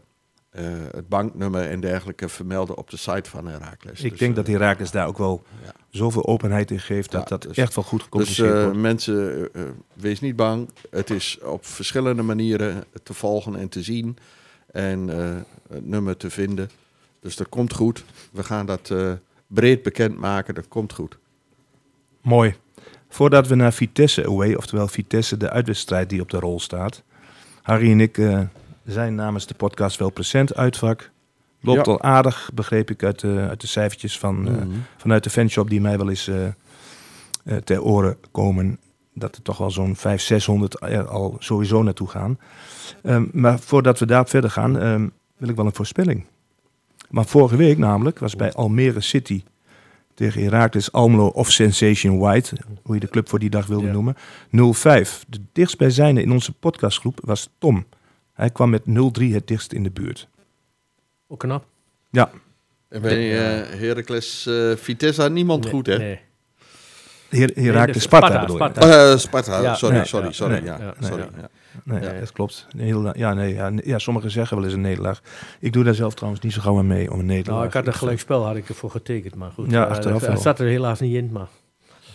het banknummer en dergelijke vermelden op de site van Heracles. Ik Dus, denk eh, dat Herakles daar ook wel ja. zoveel openheid in geeft, dat Ja, dat dus- echt wel goed Dus gecommuniceerd eh, wordt. mensen, eh, eh, wees niet bang. Het is op verschillende manieren te volgen en te zien. En eh, het nummer te vinden. Dus dat komt goed. We gaan dat eh, breed bekendmaken. Dat komt goed. Mooi. Voordat we naar Vitesse away, oftewel Vitesse, de uitwedstrijd die op de rol staat. Harry en ik eh, zijn namens de podcast wel present uitvak. Loopt Ja. al aardig, begreep ik uit de, uit de cijfertjes van, eh, Mhm. vanuit de fanshop die mij wel eens eh, eh, ter oren komen. Dat er toch wel zo'n 500, 600 er al sowieso naartoe gaan. Ehm, maar voordat we daarop verder gaan, ehm, wil ik wel een voorspelling. Maar vorige week namelijk was bij Almere City tegen Heracles Almelo of Sensation White, hoe je de club voor die dag wilde Ja. noemen, 0-5. De dichtstbijzijnde in onze podcastgroep was Tom. Hij kwam met 0-3 het dichtst in de buurt. Ook knap. Ja, En bij eh Heracles eh, Vitesse had niemand Nee, goed, hè? nee. Her Heracles dus Sparta, Sparta, bedoel? Sparta. Eh, Sparta, Ja. sorry, Nee. sorry, Ja. sorry. Nee. Ja, Ja. sorry Ja. ja. Nee, Ja. dat klopt. Hele, ja, nee, ja, ja, sommigen zeggen wel eens een nederlaag. Ik doe daar zelf trouwens niet zo gauw aan mee om een nederlaag. Nou, ik had een gelijk spel had ik ervoor getekend, maar goed. Ja, Eh, achteraf het, zat er helaas niet in, maar...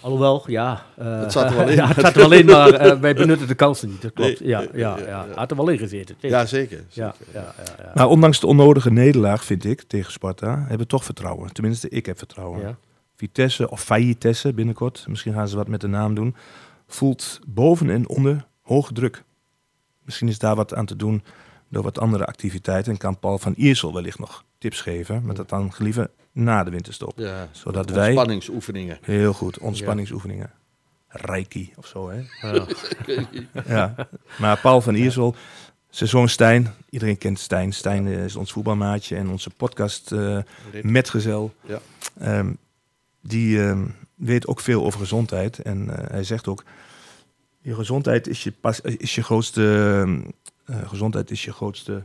Alhoewel, ja. eh, Het zat er wel in. ja, het zat er wel in, maar wij benutten de kansen niet. Dat klopt. Nee, ja, nee, ja, ja, ja. Had er wel in gezeten. zeker. Ja, zeker. ja, zeker. ja, ja, ja. Maar ondanks de onnodige nederlaag, vind ik, tegen Sparta, hebben we toch vertrouwen. Tenminste, ik heb vertrouwen. Vitesse of Vitesse binnenkort, misschien gaan ze wat met de naam doen, voelt boven en onder hoge druk. Misschien is daar wat aan te doen door wat andere activiteiten en kan Paul van Iersel wellicht nog tips geven, maar dat dan liever na de winterstop. Ja, Zodat wij- Spanningsoefeningen. Heel goed, ontspanningsoefeningen. Reiki of zo, hè? Ja. Ja, maar Paul van Iersel, zijn zoon Stijn, iedereen kent Stijn. Stijn is ons voetbalmaatje en onze podcast eh, metgezel. Ja. Ehm, die ehm, weet ook veel over gezondheid en eh, hij zegt ook, je gezondheid is je, pas, is je grootste, ehm, eh, gezondheid is je grootste,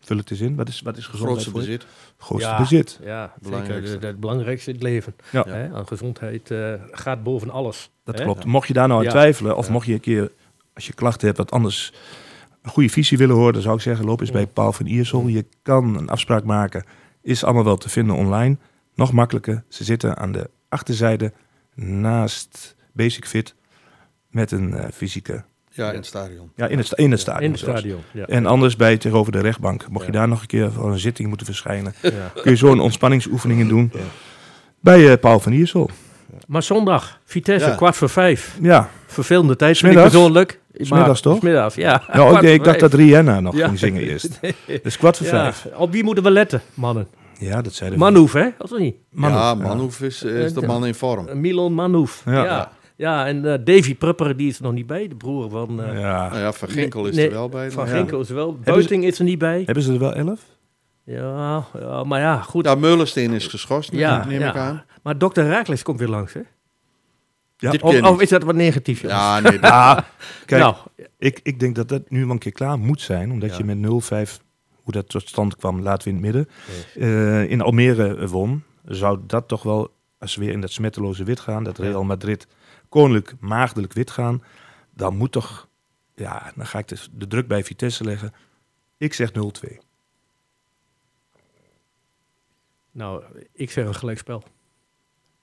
vul het eens in, wat is, wat is gezondheid Grootste voor je? bezit. Grootste Ja. bezit. Ja, Belangrijkste. zeker. Het belangrijkste in het leven. Ja. Hè? Aan gezondheid eh, gaat boven alles. Dat hè? klopt. Mocht je daar nou aan Ja. twijfelen, of Ja. mocht je een keer, als je klachten hebt, wat anders een goede visie willen horen, dan zou ik zeggen, loop eens Ja. bij Paul van Iersel. Je kan een afspraak maken. Is allemaal wel te vinden online. Nog makkelijker. Ze zitten aan de achterzijde naast Basic Fit met een eh, fysieke, Ja, in het stadion. ja, in het, sta- in het stadion. In het stadion. Ja. En anders bij tegenover de rechtbank. Mocht je daar nog een keer voor een zitting moeten verschijnen, Ja. kun je zo'n ontspanningsoefeningen doen Ja. bij eh, Paul van Iersel. Maar zondag, Vitesse, Ja. kwart voor vijf. Ja, Vervelende tijd, vind ik persoonlijk. Smiddags, toch? Smiddags, ja. ja Kwart oké, ik dacht dat Rihanna nog Ja. ging zingen eerst. Dus kwart voor Ja, vijf. Op wie moeten we letten, mannen? Ja, dat zeiden Manouf, hè? Of niet? Manhoef, ja. Manhoef is, eh, is de man in vorm. Uh, Milan Manouf. Ja. Ja. ja. en eh, Davy Prupper, die is er nog niet bij. De broer van... eh, Ja. Nou ja, Van Ginkel is nee, er wel bij. Van Ja. Ginkel is er wel. ze- Buiting is er niet bij. Hebben ze er wel elf? Ja, ja, maar ja, goed. Ja, Meulensteen is geschorst, Ja, neem ja. ik aan. Maar dokter Raakles komt weer langs, hè? Ja. Dit Of, of ik. is dat wat negatief? jongens? Ja, nee, dat- kijk, nou, ik, ik denk dat dat nu wel een keer klaar moet zijn. Omdat Ja. je met 0-5, hoe dat tot stand kwam, laten we in het midden. eh, in Almere won. Zou dat toch wel, als we weer in dat smetteloze wit gaan, dat Real Madrid koninklijk maagdelijk wit gaan. Dan moet toch, ja, dan ga ik dus de druk bij Vitesse leggen. Ik zeg 0-2. nou, ik zeg een gelijkspel. 1-1.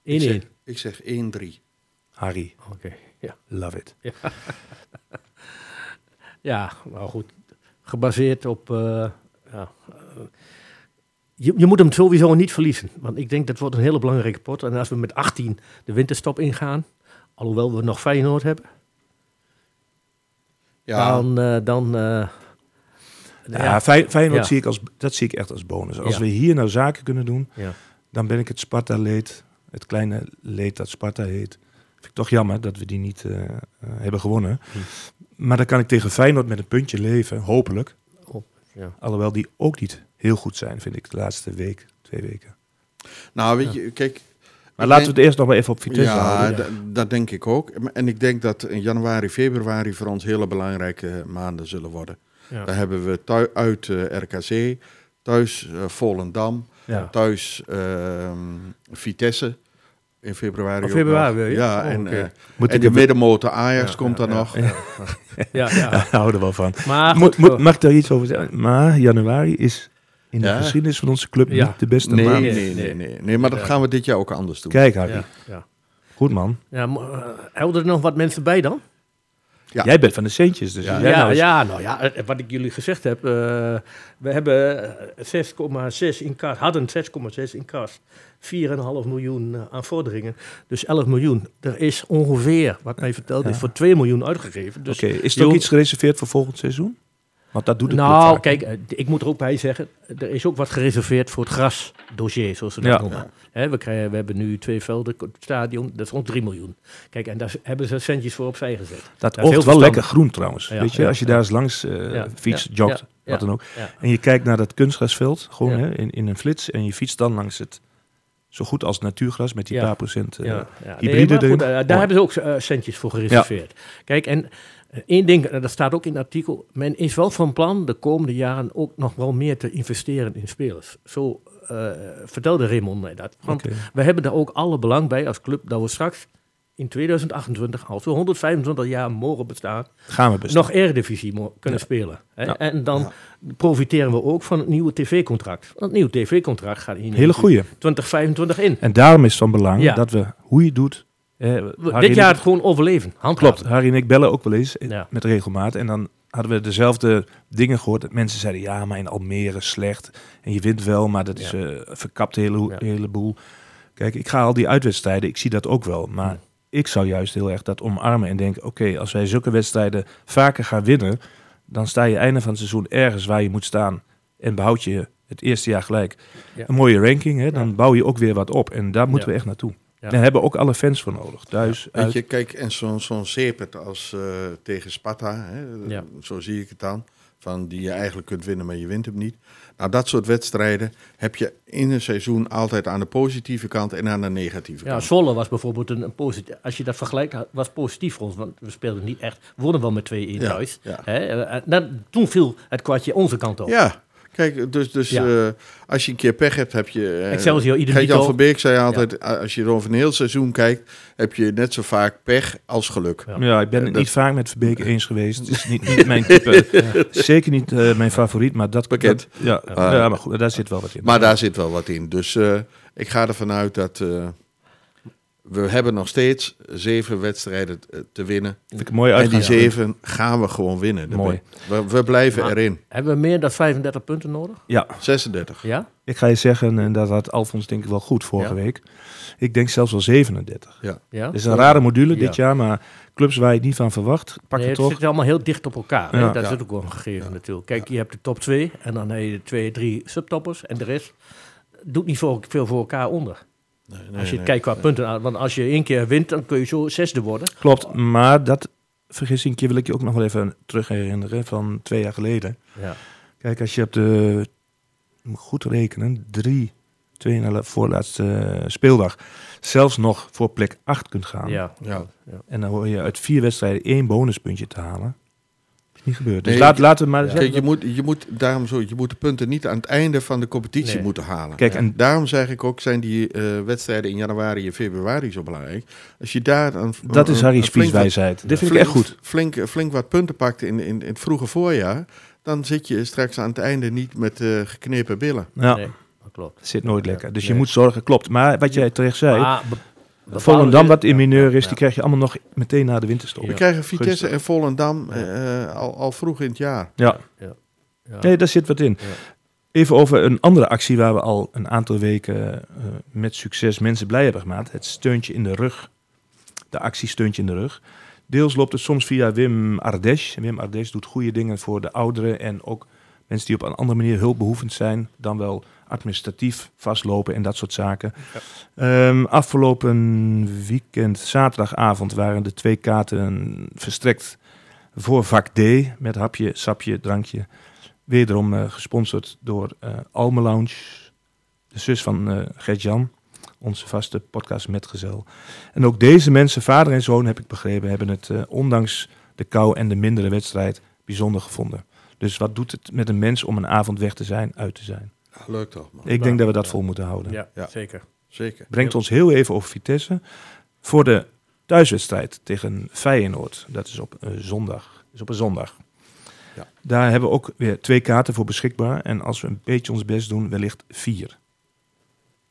ik, Oké, zeg, ik zeg 1-3. Harry, ja. love it. Ja, nou goed. Gebaseerd op... eh, ja, je, je moet hem sowieso niet verliezen. Want ik denk dat wordt een hele belangrijke pot. En als we met 18 de winterstop ingaan... Alhoewel we nog Feyenoord hebben... Ja, Dan... eh, dan eh, Ja, Fey- Feyenoord Ja. zie ik als, dat zie ik echt als bonus. Als Ja. we hier nou zaken kunnen doen, ja. dan ben ik het Sparta-leed, het kleine leed dat Sparta heet, Vind ik toch jammer dat we die niet eh, eh, hebben gewonnen. Maar dan kan ik tegen Feyenoord met een puntje leven, hopelijk. Ja. Alhoewel die ook niet heel goed zijn, vind ik, de laatste week, twee weken. Nou, weet je, kijk... Maar laten we het eerst nog maar even op Vitesse Ja, houden. dat denk ik ook. En ik denk dat in januari, februari voor ons hele belangrijke maanden zullen worden. Ja. Daar hebben we thui- uit eh, RKC, thuis eh, Volendam, Ja. thuis ehm, Vitesse in februari. Oh, februari nog. weer, ja? Ja, Oh, en, eh, Moet en de middenmotor Ajax Ja, komt ja, dan ja. nog. Ja, ja. Houden we wel van. Maar Moet, goed, moet, mag ik daar iets over zeggen? Maar januari is in de geschiedenis van onze club Ja. niet de beste Nee, maand. nee, Nee, nee, nee. Maar dat Ja. gaan we dit jaar ook anders doen. Kijk, Harry. ja, ja. Goed man. Ja, eh, helden er nog wat mensen bij dan? Ja. Jij bent van de Centjes, dus Ja. jij nou eens- ja, nou ja, eh, wat ik jullie gezegd heb. eh, we hebben eh, 6,6 in kas, hadden 6,6 in kas. 4,5 miljoen eh, aan vorderingen. Dus 11 miljoen. Er is ongeveer, wat mij verteld is, voor 2 miljoen uitgegeven. Dus Oké, is er ook iets gereserveerd voor volgend seizoen? Want dat doet het Nou, kijk, eh, ik moet er ook bij zeggen, er is ook wat gereserveerd voor het grasdossier, zoals ze dat Ja. noemen. Hè, we, krijgen, we hebben nu twee velden, het stadion, dat is rond 3 miljoen. Kijk, en daar hebben ze centjes voor opzij gezet. Dat dat is wel lekker groen trouwens. Ja, Weet je, ja, als je ja. daar eens langs eh Ja, fietst, ja, jogt, ja, wat ja. dan ook. Ja. En je kijkt naar dat kunstgrasveld, gewoon hè, in, in een flits. En je fietst dan langs het zo goed als natuurgras met die Ja. paar procent eh, Ja, ja. hybride Nee, maar erin. goed, eh, daar hebben ze ook eh, centjes voor gereserveerd. Kijk, en één ding, eh, dat staat ook in het artikel. Men is wel van plan de komende jaren ook nog wel meer te investeren in spelers. Zo eh, vertelde Raymond mij dat. Want we hebben daar ook alle belang bij als club dat we straks in 2028, als we 125 jaar mogen bestaan, Gaan we bestaan. nog Eredivisie mo- kunnen Ja. spelen. Hè? Ja. En dan profiteren we ook van het nieuwe tv-contract. Want het nieuwe tv-contract gaat in Hele goeie. 2025 in. En daarom is het van belang dat we, hoe je doet... eh, dit jaar ik- het gewoon overleven. Klopt, Harry en ik bellen ook wel eens eh, Ja. met regelmaat. En dan hadden we dezelfde dingen gehoord. Dat mensen zeiden, ja, maar in Almere slecht. En je wint wel, maar dat is eh verkapt een hele, Ja. hele boel. Kijk, ik ga al die uitwedstrijden, ik zie dat ook wel. Maar Ja. ik zou juist heel erg dat omarmen en denken... oké, als wij zulke wedstrijden vaker gaan winnen... dan sta je einde van het seizoen ergens waar je moet staan... en behoud je het eerste jaar gelijk Ja. een mooie ranking. Hè? Dan bouw je ook weer wat op. En daar moeten Ja. we echt naartoe. Ja. Daar hebben ook alle fans voor nodig. Thuis, Weet uit. je, kijk, en zo'n zo'n Sepert als eh, tegen Sparta, hè, Ja. zo zie ik het dan. Van die je eigenlijk kunt winnen, maar je wint hem niet. Nou, dat soort wedstrijden heb je in een seizoen altijd aan de positieve kant en aan de negatieve Ja, kant. Zwolle was bijvoorbeeld een, een positief. Als je dat vergelijkt, was positief voor ons. Want we speelden niet echt. We wonnen wel met 2-1 Ja, thuis. ja. Hè? dan, toen viel het kwartje onze kant op. Ja, kijk, dus, dus Ja. eh, als je een keer pech hebt, heb je... eh, Excelsior, Gert-Jan dito. van Beek zei altijd, a- als je over een heel seizoen kijkt, heb je net zo vaak pech als geluk. Ja. Ja, ik ben het dat- niet vaak met Verbeek eens geweest. Het is niet, niet mijn type. Zeker niet eh, mijn favoriet, maar dat... Bekend. dat- ja, ja, maar goed, daar zit wel wat in. Maar daar zit wel wat in. Dus eh, ik ga ervan uit dat eh, we hebben nog steeds zeven wedstrijden t- te winnen. vind ik een mooie En die zeven gaan we gewoon winnen. Daar Mooi. We, we blijven Maar- erin. Hebben we meer dan 35 punten nodig? Ja, 36. Ja? ik ga je zeggen, en dat had Alfons denk ik wel goed vorige Ja. week. Ik denk zelfs wel 37. Ja. ja? Het is een rare module Ja. dit jaar, maar clubs waar je het niet van verwacht, pak Nee, je het toch. zit allemaal heel dicht op elkaar. hè. Dat is Ja. ook wel een gegeven natuurlijk. Kijk, je hebt de top 2 en dan heb je de twee, drie subtoppers. En de rest doet niet veel voor elkaar onder. Nee, nee, als je nee. kijkt qua punten. aan- Want als je één keer wint, dan kun je zo zesde worden. Klopt, maar dat vergissingje wil ik je ook nog wel even terug herinneren van twee jaar geleden. Ja. Kijk, als je op de, goed rekenen, drie, twee na de voorlaatste eh, speeldag, zelfs nog voor plek 8 kunt gaan. Ja. ja. En dan hoor je uit vier wedstrijden één bonuspuntje te halen. Niet gebeurd. Dus Nee, laat, laten we maar Ja. Kijk, je moet, je moet daarom zo, je moet de punten niet aan het einde van de competitie Nee. moeten halen. Kijk, en- daarom zeg ik ook, zijn die eh, wedstrijden in januari en februari zo belangrijk. Als je daar een, Dat is Harry's vieswijsheid. Dit vind ik flink, echt goed. Flink, flink wat punten pakt in, in, in het vroege voorjaar, dan zit je straks aan het einde niet met eh, geknepen billen. Ja, Nee, dat klopt. zit nooit lekker. Dus je moet zorgen, klopt. Maar wat jij terecht zei, Maar Volendam wat in mineur is, Ja. die krijg je allemaal nog meteen na de winterstop. We Ja. krijgen Vitesse gunstig. en Volendam eh, al, al vroeg in het jaar. Ja, Ja. nee, daar zit wat in. Ja. Even over een andere actie waar we al een aantal weken eh, met succes mensen blij hebben gemaakt. Het steuntje in de rug. De actie steuntje in de rug. Deels loopt het soms via Wim Ardesh. Wim Ardesh doet goede dingen voor de ouderen en ook mensen die op een andere manier hulpbehoevend zijn. Dan wel administratief vastlopen en dat soort zaken. Ehm, afgelopen weekend, zaterdagavond, waren de twee kaarten verstrekt voor vak D met hapje, sapje, drankje. Wederom eh, gesponsord door eh Alme Lounge, de zus van eh Gert-Jan, onze vaste podcastmetgezel. En ook deze mensen, vader en zoon heb ik begrepen, hebben het ondanks de kou en de mindere wedstrijd bijzonder gevonden. Dus wat doet het met een mens om een avond weg te zijn, uit te zijn? Ja, leuk toch, man. Ik denk dat we dat vol moeten houden. Ja, Ja. zeker. Zeker. Brengt ons heel even over Vitesse. Voor de thuiswedstrijd tegen Feyenoord. Dat is op een zondag. Is op een zondag. Ja. Daar hebben we ook weer twee kaarten voor beschikbaar. En als we een beetje ons best doen, wellicht vier.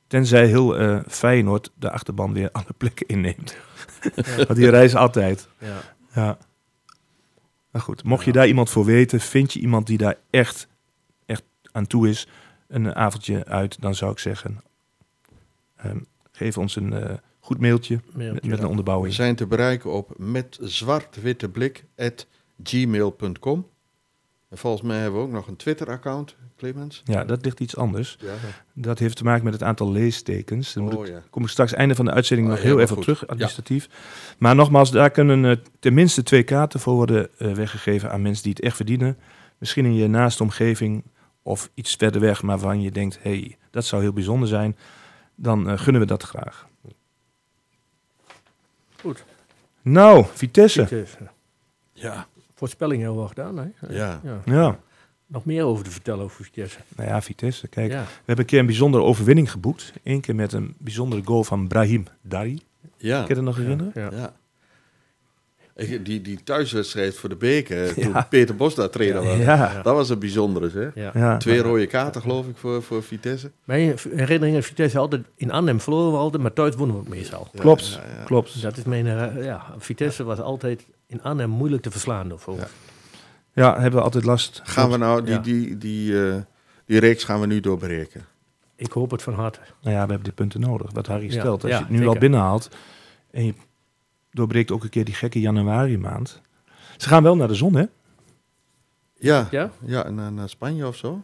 Tenzij heel eh Feyenoord de achterban weer alle plekken inneemt. Want die reizen altijd. Ja. Ja. Maar goed, mocht je daar iemand voor weten, vind je iemand die daar echt, echt aan toe is, een avondje uit, dan zou ik zeggen, ehm, geef ons een eh, goed mailtje Mailtje, met, met een We onderbouwing. zijn te bereiken op met zwart-witte blik gmail.com. En volgens mij hebben we ook nog een Twitter-account, Clemens. Ja, dat ligt iets anders. Ja. Dat heeft te maken met het aantal leestekens. Daar moet Oh ik- ja. kom ik straks einde van de uitzending Oh, nog heel even op terug, administratief. Maar nogmaals, daar kunnen eh, tenminste twee kaarten voor worden eh, weggegeven aan mensen die het echt verdienen. Misschien in je naaste omgeving of iets verder weg, maar waarvan je denkt, hé, hey, dat zou heel bijzonder zijn. Dan eh, gunnen we dat graag. Goed. Nou, Vitesse. Vitesse. Ja. Voorspelling hebben we al gedaan, hè? Ja. ja. Ja, Nog meer over te vertellen over Vitesse. nou ja, Vitesse. Kijk, Ja. we hebben een keer een bijzondere overwinning geboekt. Eén keer met een bijzondere goal van Brahim Dari. Ja. Kun je dat nog herinneren? Ja. ja. Die, die thuiswedstrijd voor de beker, toen Ja. Peter Bos daar trainer was. Ja, Dat was een bijzondere, hè? Ja. ja. Twee rode kaarten, geloof ik, voor, voor Vitesse. Mijn herinnering aan Vitesse altijd in Arnhem verloren we altijd, maar thuis wonnen we ook meestal. Ja, Klopt, ja, ja. klopt. Dat is mijn, eh, ja, Vitesse was altijd in Arnhem moeilijk te verslaan. Voor. Ja. Ja, hebben we altijd last. Gaan we nou, die, Ja. die, die, eh, die reeks gaan we nu doorbreken. Ik hoop het van harte. Nou ja, we hebben die punten nodig. Wat Harry Ja, stelt. Als ja, je het nu zeker. al binnenhaalt en je doorbreekt ook een keer die gekke januari maand. Ze gaan wel naar de zon, hè? Ja, ja? Ja? naar, naar Spanje of zo.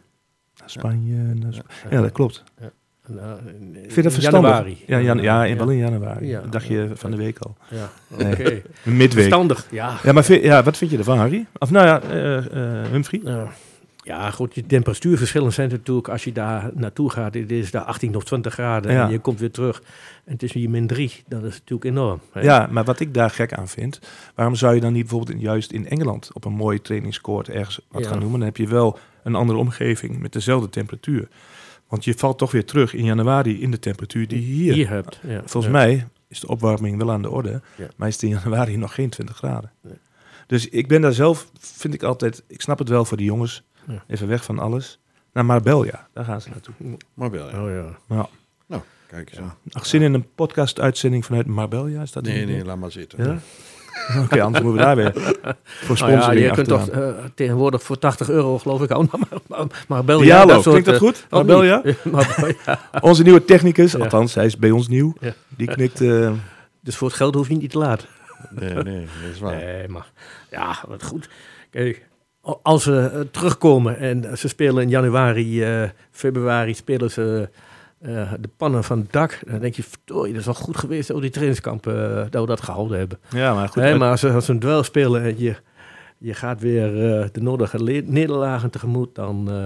Naar Spanje. Naar Sp- ja. dat klopt. En, eh, in- Vind je dat in verstandig? Januari. Ja, jan, ja, in, ja. wel in januari. Ja. Dat dacht je van de week al. Ja, Nee. oké. Midweek. Verstandig, ja. Ja, maar vind- ja, wat vind je ervan, Harry? Of nou ja, eh eh, Humphrey? Nou, ja, goed, die temperatuurverschillen zijn natuurlijk, als je daar naartoe gaat, het is daar 18 of 20 graden Ja. en je komt weer terug en het is hier min 3, dat is natuurlijk enorm. hè. Ja, maar wat ik daar gek aan vind, waarom zou je dan niet bijvoorbeeld in- juist in Engeland op een mooie trainingscourt ergens wat Ja. gaan noemen? Dan heb je wel een andere omgeving met dezelfde temperatuur. Want je valt toch weer terug in januari in de temperatuur die je hier. Hier hebt. Ja. Volgens mij is de opwarming wel aan de orde, maar is het in januari nog geen 20 graden. Nee. Dus ik ben daar zelf, vind ik altijd, ik snap het wel voor die jongens, Ja. even weg van alles. Naar Marbella, daar gaan ze naartoe. Ja. Oh ja. Nou, Nou, kijk eens aan. nog zin in een podcast-uitzending vanuit Marbella? Is dat Nee, nee, laat maar zitten. Ja? Oké, anders moeten we daar weer voor Nou ja, sponsoring je kunt toch eh, tegenwoordig voor 80 euro, geloof ik, ook bel je Diallo, dat soort, klinkt dat eh, goed? Marbella? ja. Onze nieuwe technicus, Ja. althans, hij is bij ons nieuw. Ja. Die knikt... eh, Dus voor het geld hoef je niet te laat. Nee, nee, dat is waar. Nee, maar ja, wat goed. Kijk, als ze eh, terugkomen en ze spelen in januari, eh, februari, spelen ze eh, de pannen van het dak. Dan denk je, verdorie, dat is wel goed geweest, oh, die trainingskampen, eh, dat we dat gehouden hebben. ja, maar goed. Nee, uit- maar als ze, als ze een duel spelen en je, je gaat weer eh, de nodige nederlagen tegemoet, dan, eh,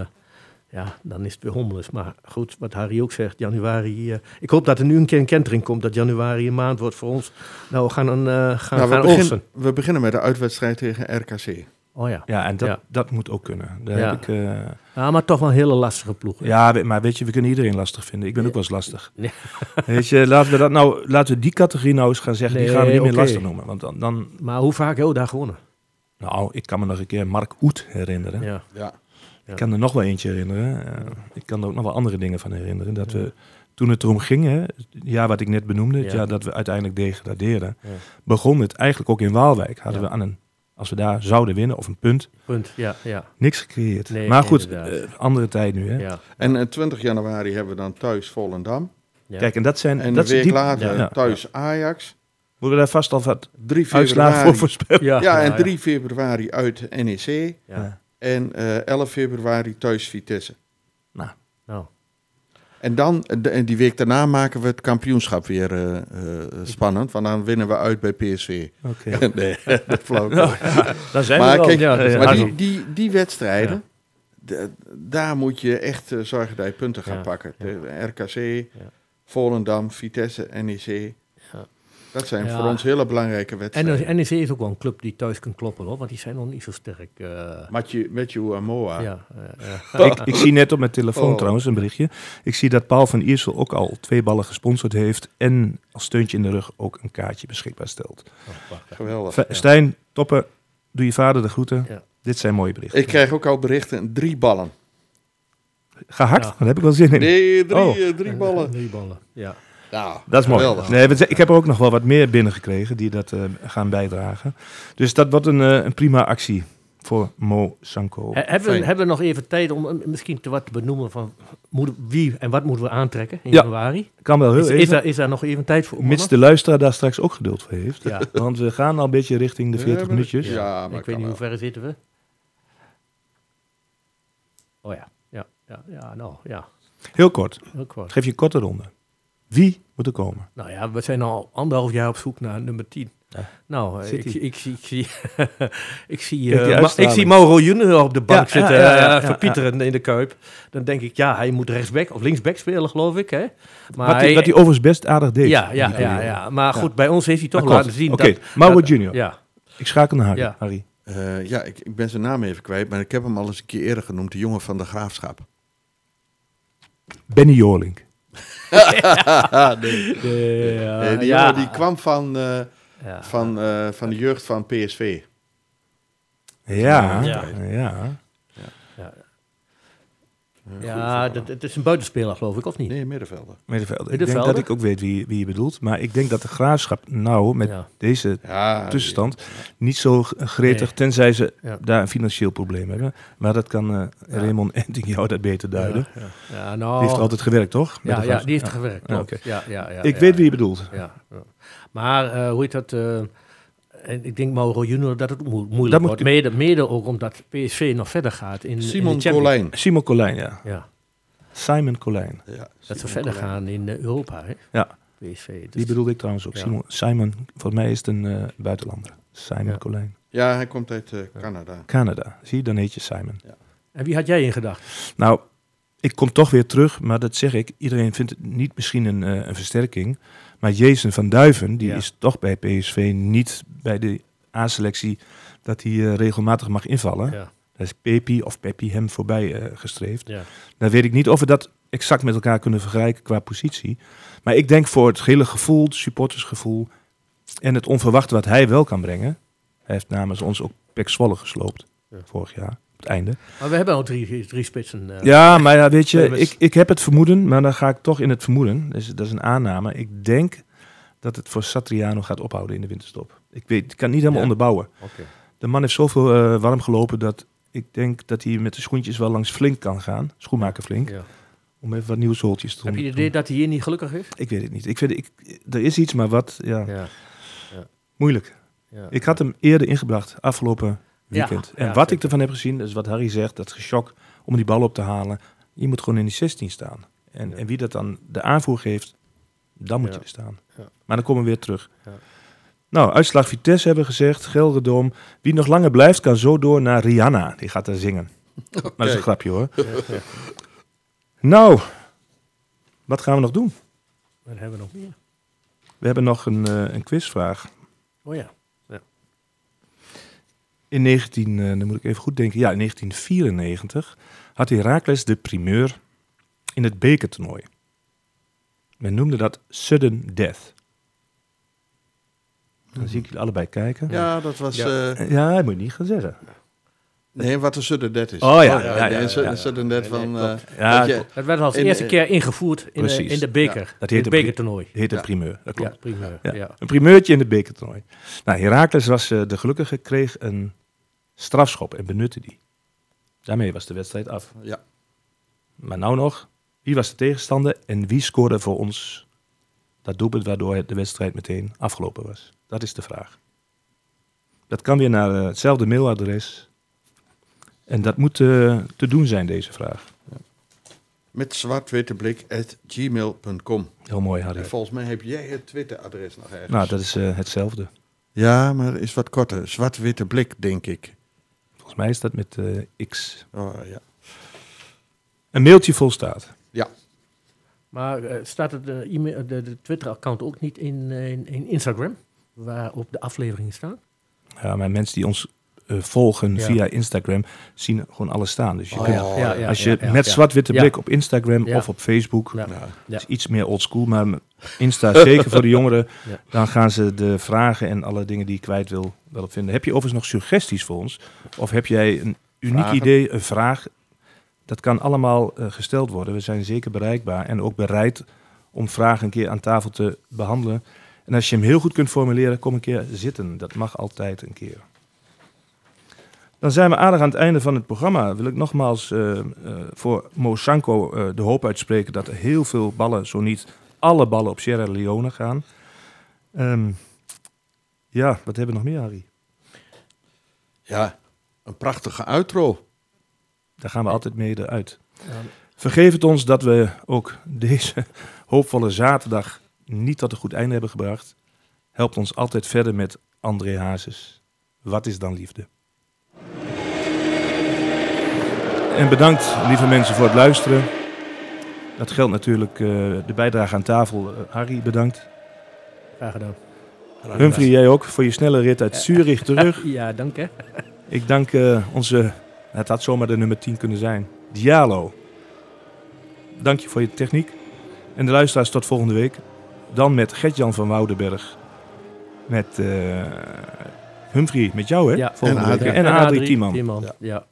ja, dan is het weer hommeles. Maar goed, wat Harry ook zegt, januari... eh, ik hoop dat er nu een keer een kentering komt, dat januari een maand wordt voor ons. Nou, we gaan, een, eh gaan, Nou, begin- we beginnen met de uitwedstrijd tegen RKC. Oh ja. ja, en dat, Ja. dat moet ook kunnen. Daar Ja. heb ik, eh, Ja, maar toch wel een hele lastige ploeg. hè? ja, maar weet je, we kunnen iedereen lastig vinden. Ik ben Ja. ook wel eens lastig. Nee. Weet je, laten we, dat nou, laten we die categorie nou eens gaan zeggen. die gaan we niet meer lastig noemen. Want dan, dan, Maar hoe vaak hebben we daar gewonnen? nou, ik kan me nog een keer Mark Oet herinneren. Ja. Ja. Ik kan er nog wel eentje herinneren. Eh, ik kan er ook nog wel andere dingen van herinneren. Dat we, toen het erom ging, hè, het jaar wat ik net benoemde, het Ja. jaar dat we uiteindelijk degradeerden, Ja. begon het eigenlijk ook in Waalwijk. Hadden Ja. we aan een, als we daar zouden winnen, of een punt, Punt. Ja, ja, niks gecreëerd. Nee, maar goed, eh, andere tijd nu. Hè. ja. En eh, 20 januari hebben we dan thuis Volendam. ja. Kijk, en dat zijn... En dat een week die, later ja. thuis Ajax. Moeten we daar vast al wat 3 uitslagen voor februari. voorspellen? ja, Ja, en ja. 3 februari uit NEC. Ja. En eh 11 februari thuis Vitesse. Nou, Nou, En dan, de- en die week daarna maken we het kampioenschap weer eh, eh, spannend. Want dan winnen we uit bij PSV. Oké. nee, dat flauw. Daar zijn Maar we kijk, ja, maar die, die, die wedstrijden, de- daar moet je echt eh, zorgen dat je punten gaat Ja, pakken. De RKC, Volendam, Vitesse, NEC. Dat zijn Ja. voor ons hele belangrijke En wedstrijden. de NEC is ook wel een club die thuis kan kloppen, hoor, want die zijn nog niet zo sterk. eh, Mathieu, Mathieu Amoa. ja, ja, ja. ik, ik zie net op mijn telefoon Oh. trouwens een berichtje. Ik zie dat Paul van Iersel ook al twee ballen gesponsord heeft. En als steuntje in de rug ook een kaartje beschikbaar stelt. Oh. Geweldig. Stijn, toppen. Doe je vader de groeten. Ja. Dit zijn mooie berichten. Ik krijg ook al berichten, drie ballen. Gehakt? Ja. Daar heb ik wel zin in. Nee, drie, Oh. eh, drie ballen. Drie ballen, ja. Nou, Dat is mooi. geweldig. Nee, ik heb er ook nog wel wat meer binnengekregen die dat eh, gaan bijdragen. Dus dat wordt een, eh, een prima actie voor Mo Sanko. He- hebben, we, hebben we nog even tijd om eh, misschien te wat te benoemen van moet, wie en wat moeten we aantrekken in Ja. januari? Kan wel heel Is, even. is, daar, is daar nog even tijd voor? Mits mannen? de luisteraar daar straks ook geduld voor heeft. Ja. Want we gaan al een beetje richting de 40 Ja, maar- minuutjes. Ja, maar ik weet niet hoe ver zitten we. Oh ja, ja, ja, ja, nou ja, Heel kort. heel kort. Geef je een korte ronde. Wie moet er komen? Nou ja, we zijn al anderhalf jaar op zoek naar nummer 10. Ja. Nou, eh, ik, ik, zie- ik zie, ik zie, eh, die Ma- ik zie Mauro Junior op de bank Ja, ja, zitten, ja, ja, eh, ja, verpieteren in de kuip. Dan denk ik, ja, hij moet rechtsback of linksback spelen, geloof ik. Hè? Maar Wat hij, wat hij overigens best aardig deed. ja, ja, ja, maar goed, bij ons heeft hij toch laten zien Oké, dat... Mauro dat- Junior. Ja, Ik schakel naar Harry. Ja. Harry. Eh, ja, ik, ik ben zijn naam even kwijt, maar ik heb hem al eens een keer eerder genoemd. De jongen van de graafschap. Benny Jorlink. ja, Nee, die ja, jongen die kwam van, eh, ja. van, eh, van de jeugd van PSV. Ja, Ja. Ja. Ja, dat, het is een buitenspeler, geloof ik, of niet? Nee, middenvelder. Middenvelder. Ik denk dat ik ook weet wie, wie je bedoelt. Maar ik denk dat de graafschap nou met Ja. deze Ja, tussenstand niet zo gretig, Nee. tenzij ze Ja. daar een financieel probleem hebben. Maar dat kan eh Ja. Raymond Enting jou dat beter duiden. Ja, ja. Ja, nou, Die heeft altijd gewerkt, toch? Met ja, ja, die heeft Ja. gewerkt. Oké. ja, ja, ja, Ik ja, weet wie je bedoelt. Ja, ja. Maar eh, hoe heet dat? eh, en ik denk Mauro Junior dat het mo- moeilijk Dat moet wordt. Mede, mede ook omdat PSV nog verder gaat in, in Simon Champions Colijn. Simon Colijn, ja. Ja, Simon Colijn. Ja, dat Simon ze verder Colijn. gaan in eh, Europa, hè? Ja. PSV. Dus, Die bedoelde ik trouwens ook. Ja. Simon, Simon, volgens mij is het een eh, buitenlander. Simon Ja. Colijn. Ja, hij komt uit eh, Canada. Canada. Zie je, dan heet je Simon. En wie had jij in gedacht? Nou, ik kom toch weer terug, maar dat zeg ik. Iedereen vindt het niet misschien een, eh, een versterking. Maar Jason van Duiven, die Ja. is toch bij PSV niet bij de A-selectie dat hij eh, regelmatig mag invallen. Ja, Daar is Pepi of Peppi hem voorbij eh, gestreefd. ja. Dan weet ik niet of we dat exact met elkaar kunnen vergelijken qua positie. Maar ik denk voor het hele gevoel, het supportersgevoel en het onverwachte wat hij wel kan brengen. Hij heeft namens ons ook Pek Zwolle gesloopt vorig jaar, het einde. Maar we hebben al drie, drie spitsen. eh, Ja, maar ja, weet je, ik, ik heb het vermoeden, maar dan ga ik toch in het vermoeden. Dus dat is een aanname. Ik denk dat het voor Satriano gaat ophouden in de winterstop. Ik, weet, ik kan het niet helemaal Ja. onderbouwen. De man heeft zoveel eh, warm gelopen dat ik denk dat hij met de schoentjes wel langs Flink kan gaan. Schoenmaker Flink. Ja. Om even wat nieuwe zooltjes te Heb je doen. het idee dat hij hier niet gelukkig is? Ik weet het niet. Ik vind, ik, er is iets, maar wat, ja, Ja. moeilijk. ja. Ik had hem eerder ingebracht, afgelopen weekend. Ja, en ja, wat zeker. ik ervan heb gezien, dat is wat Harry zegt, dat geschok om die bal op te halen. Je moet gewoon in die 16 staan. En, Ja. en wie dat dan de aanvoer geeft, dan moet Ja. je er staan. Ja. Maar dan komen we weer terug. Ja. Nou, uitslag Vitesse hebben we gezegd, Gelderdoom. Wie nog langer blijft, kan zo door naar Rihanna. Die gaat daar zingen. Maar dat is een grapje hoor. Ja, ja. Nou, wat gaan we nog doen? Wat hebben we nog meer? We hebben nog een, eh, een quizvraag. Oh ja. In 19, eh, dan moet ik even goed denken, ja, in 1994 had Heracles de primeur in het bekertoernooi. Men noemde dat sudden death. Dan zie ik jullie allebei kijken. Ja, dat was... Ja. eh, Ja, dat moet je niet gaan zeggen. nee, wat een sudden death is. Oh ja, ja, ja, ja, sudden- ja. sudden death Nee, nee, van... klopt. eh, Ja, dat je-. Dat werd als In- eerste keer ingevoerd in, de, precies. in de beker. Ja, dat in heet het een bekertoernooi. heet een Ja. primeur. Dat klopt. Ja, primeur. Ja. Ja. Een primeurtje in het bekertoernooi. Nou, Heracles was eh, de gelukkige, kreeg een strafschop en benutte die. Daarmee was de wedstrijd af. ja. Maar nou nog, wie was de tegenstander en wie scoorde voor ons dat doelpunt waardoor de wedstrijd meteen afgelopen was? Dat is de vraag. Dat kan weer naar eh, hetzelfde mailadres. En dat moet eh, te doen zijn, deze vraag. met zwartwitteblik.gmail.com. Heel mooi, Harry. En volgens mij heb jij het Twitter-adres nog ergens. Nou, dat is eh, hetzelfde. Ja, maar is wat korter. Zwart-witte blik, denk ik. Volgens mij is dat met eh, X. Oh, ja. Een mailtje vol staat. Maar eh, staat het eh, e-mail- de, de Twitter-account ook niet in, in, in Instagram? Waarop de afleveringen staan? Ja, maar mensen die ons eh, volgen Ja. via Instagram zien gewoon alles staan. Dus je Oh, kunt, ja. als je met zwart-witte blik op Instagram of op Facebook, Ja. Nou, is iets meer oldschool, maar Insta zeker voor de jongeren, dan gaan ze de vragen en alle dingen die ik kwijt wil wel op vinden. Heb je overigens nog suggesties voor ons? Of heb jij een uniek Vragen? idee, een vraag? Dat kan allemaal eh, gesteld worden. We zijn zeker bereikbaar en ook bereid om vragen een keer aan tafel te behandelen. En als je hem heel goed kunt formuleren, kom een keer zitten. Dat mag altijd een keer. Dan zijn we aardig aan het einde van het programma. Wil ik nogmaals eh, eh, voor Mo Sanko eh, de hoop uitspreken dat er heel veel ballen, zo niet alle ballen op Sierra Leone gaan. Ehm, ja, wat hebben we nog meer, Harry? ja, een prachtige outro. Daar gaan we altijd mee eruit. Ja. Vergeef het ons dat we ook deze hoopvolle zaterdag niet tot een goed einde hebben gebracht. Helpt ons altijd verder met André Hazes. Wat is dan liefde? En bedankt, lieve mensen, voor het luisteren. Dat geldt natuurlijk eh, de bijdrage aan tafel. Eh, Harry, bedankt. Graag gedaan. Humphrey, jij ook voor je snelle rit uit Zurich terug. Ja, dank hè. Ik dank eh, onze, het had zomaar de nummer 10 kunnen zijn, Dialo. Dank je voor je techniek. En de luisteraars tot volgende week. Dan met Gert-Jan van Woudenberg. Met eh, Humphrey, met jou hè? Ja. volgende En week. Adrie. En Adrie Tiemann. Tiemann. Ja. Ja.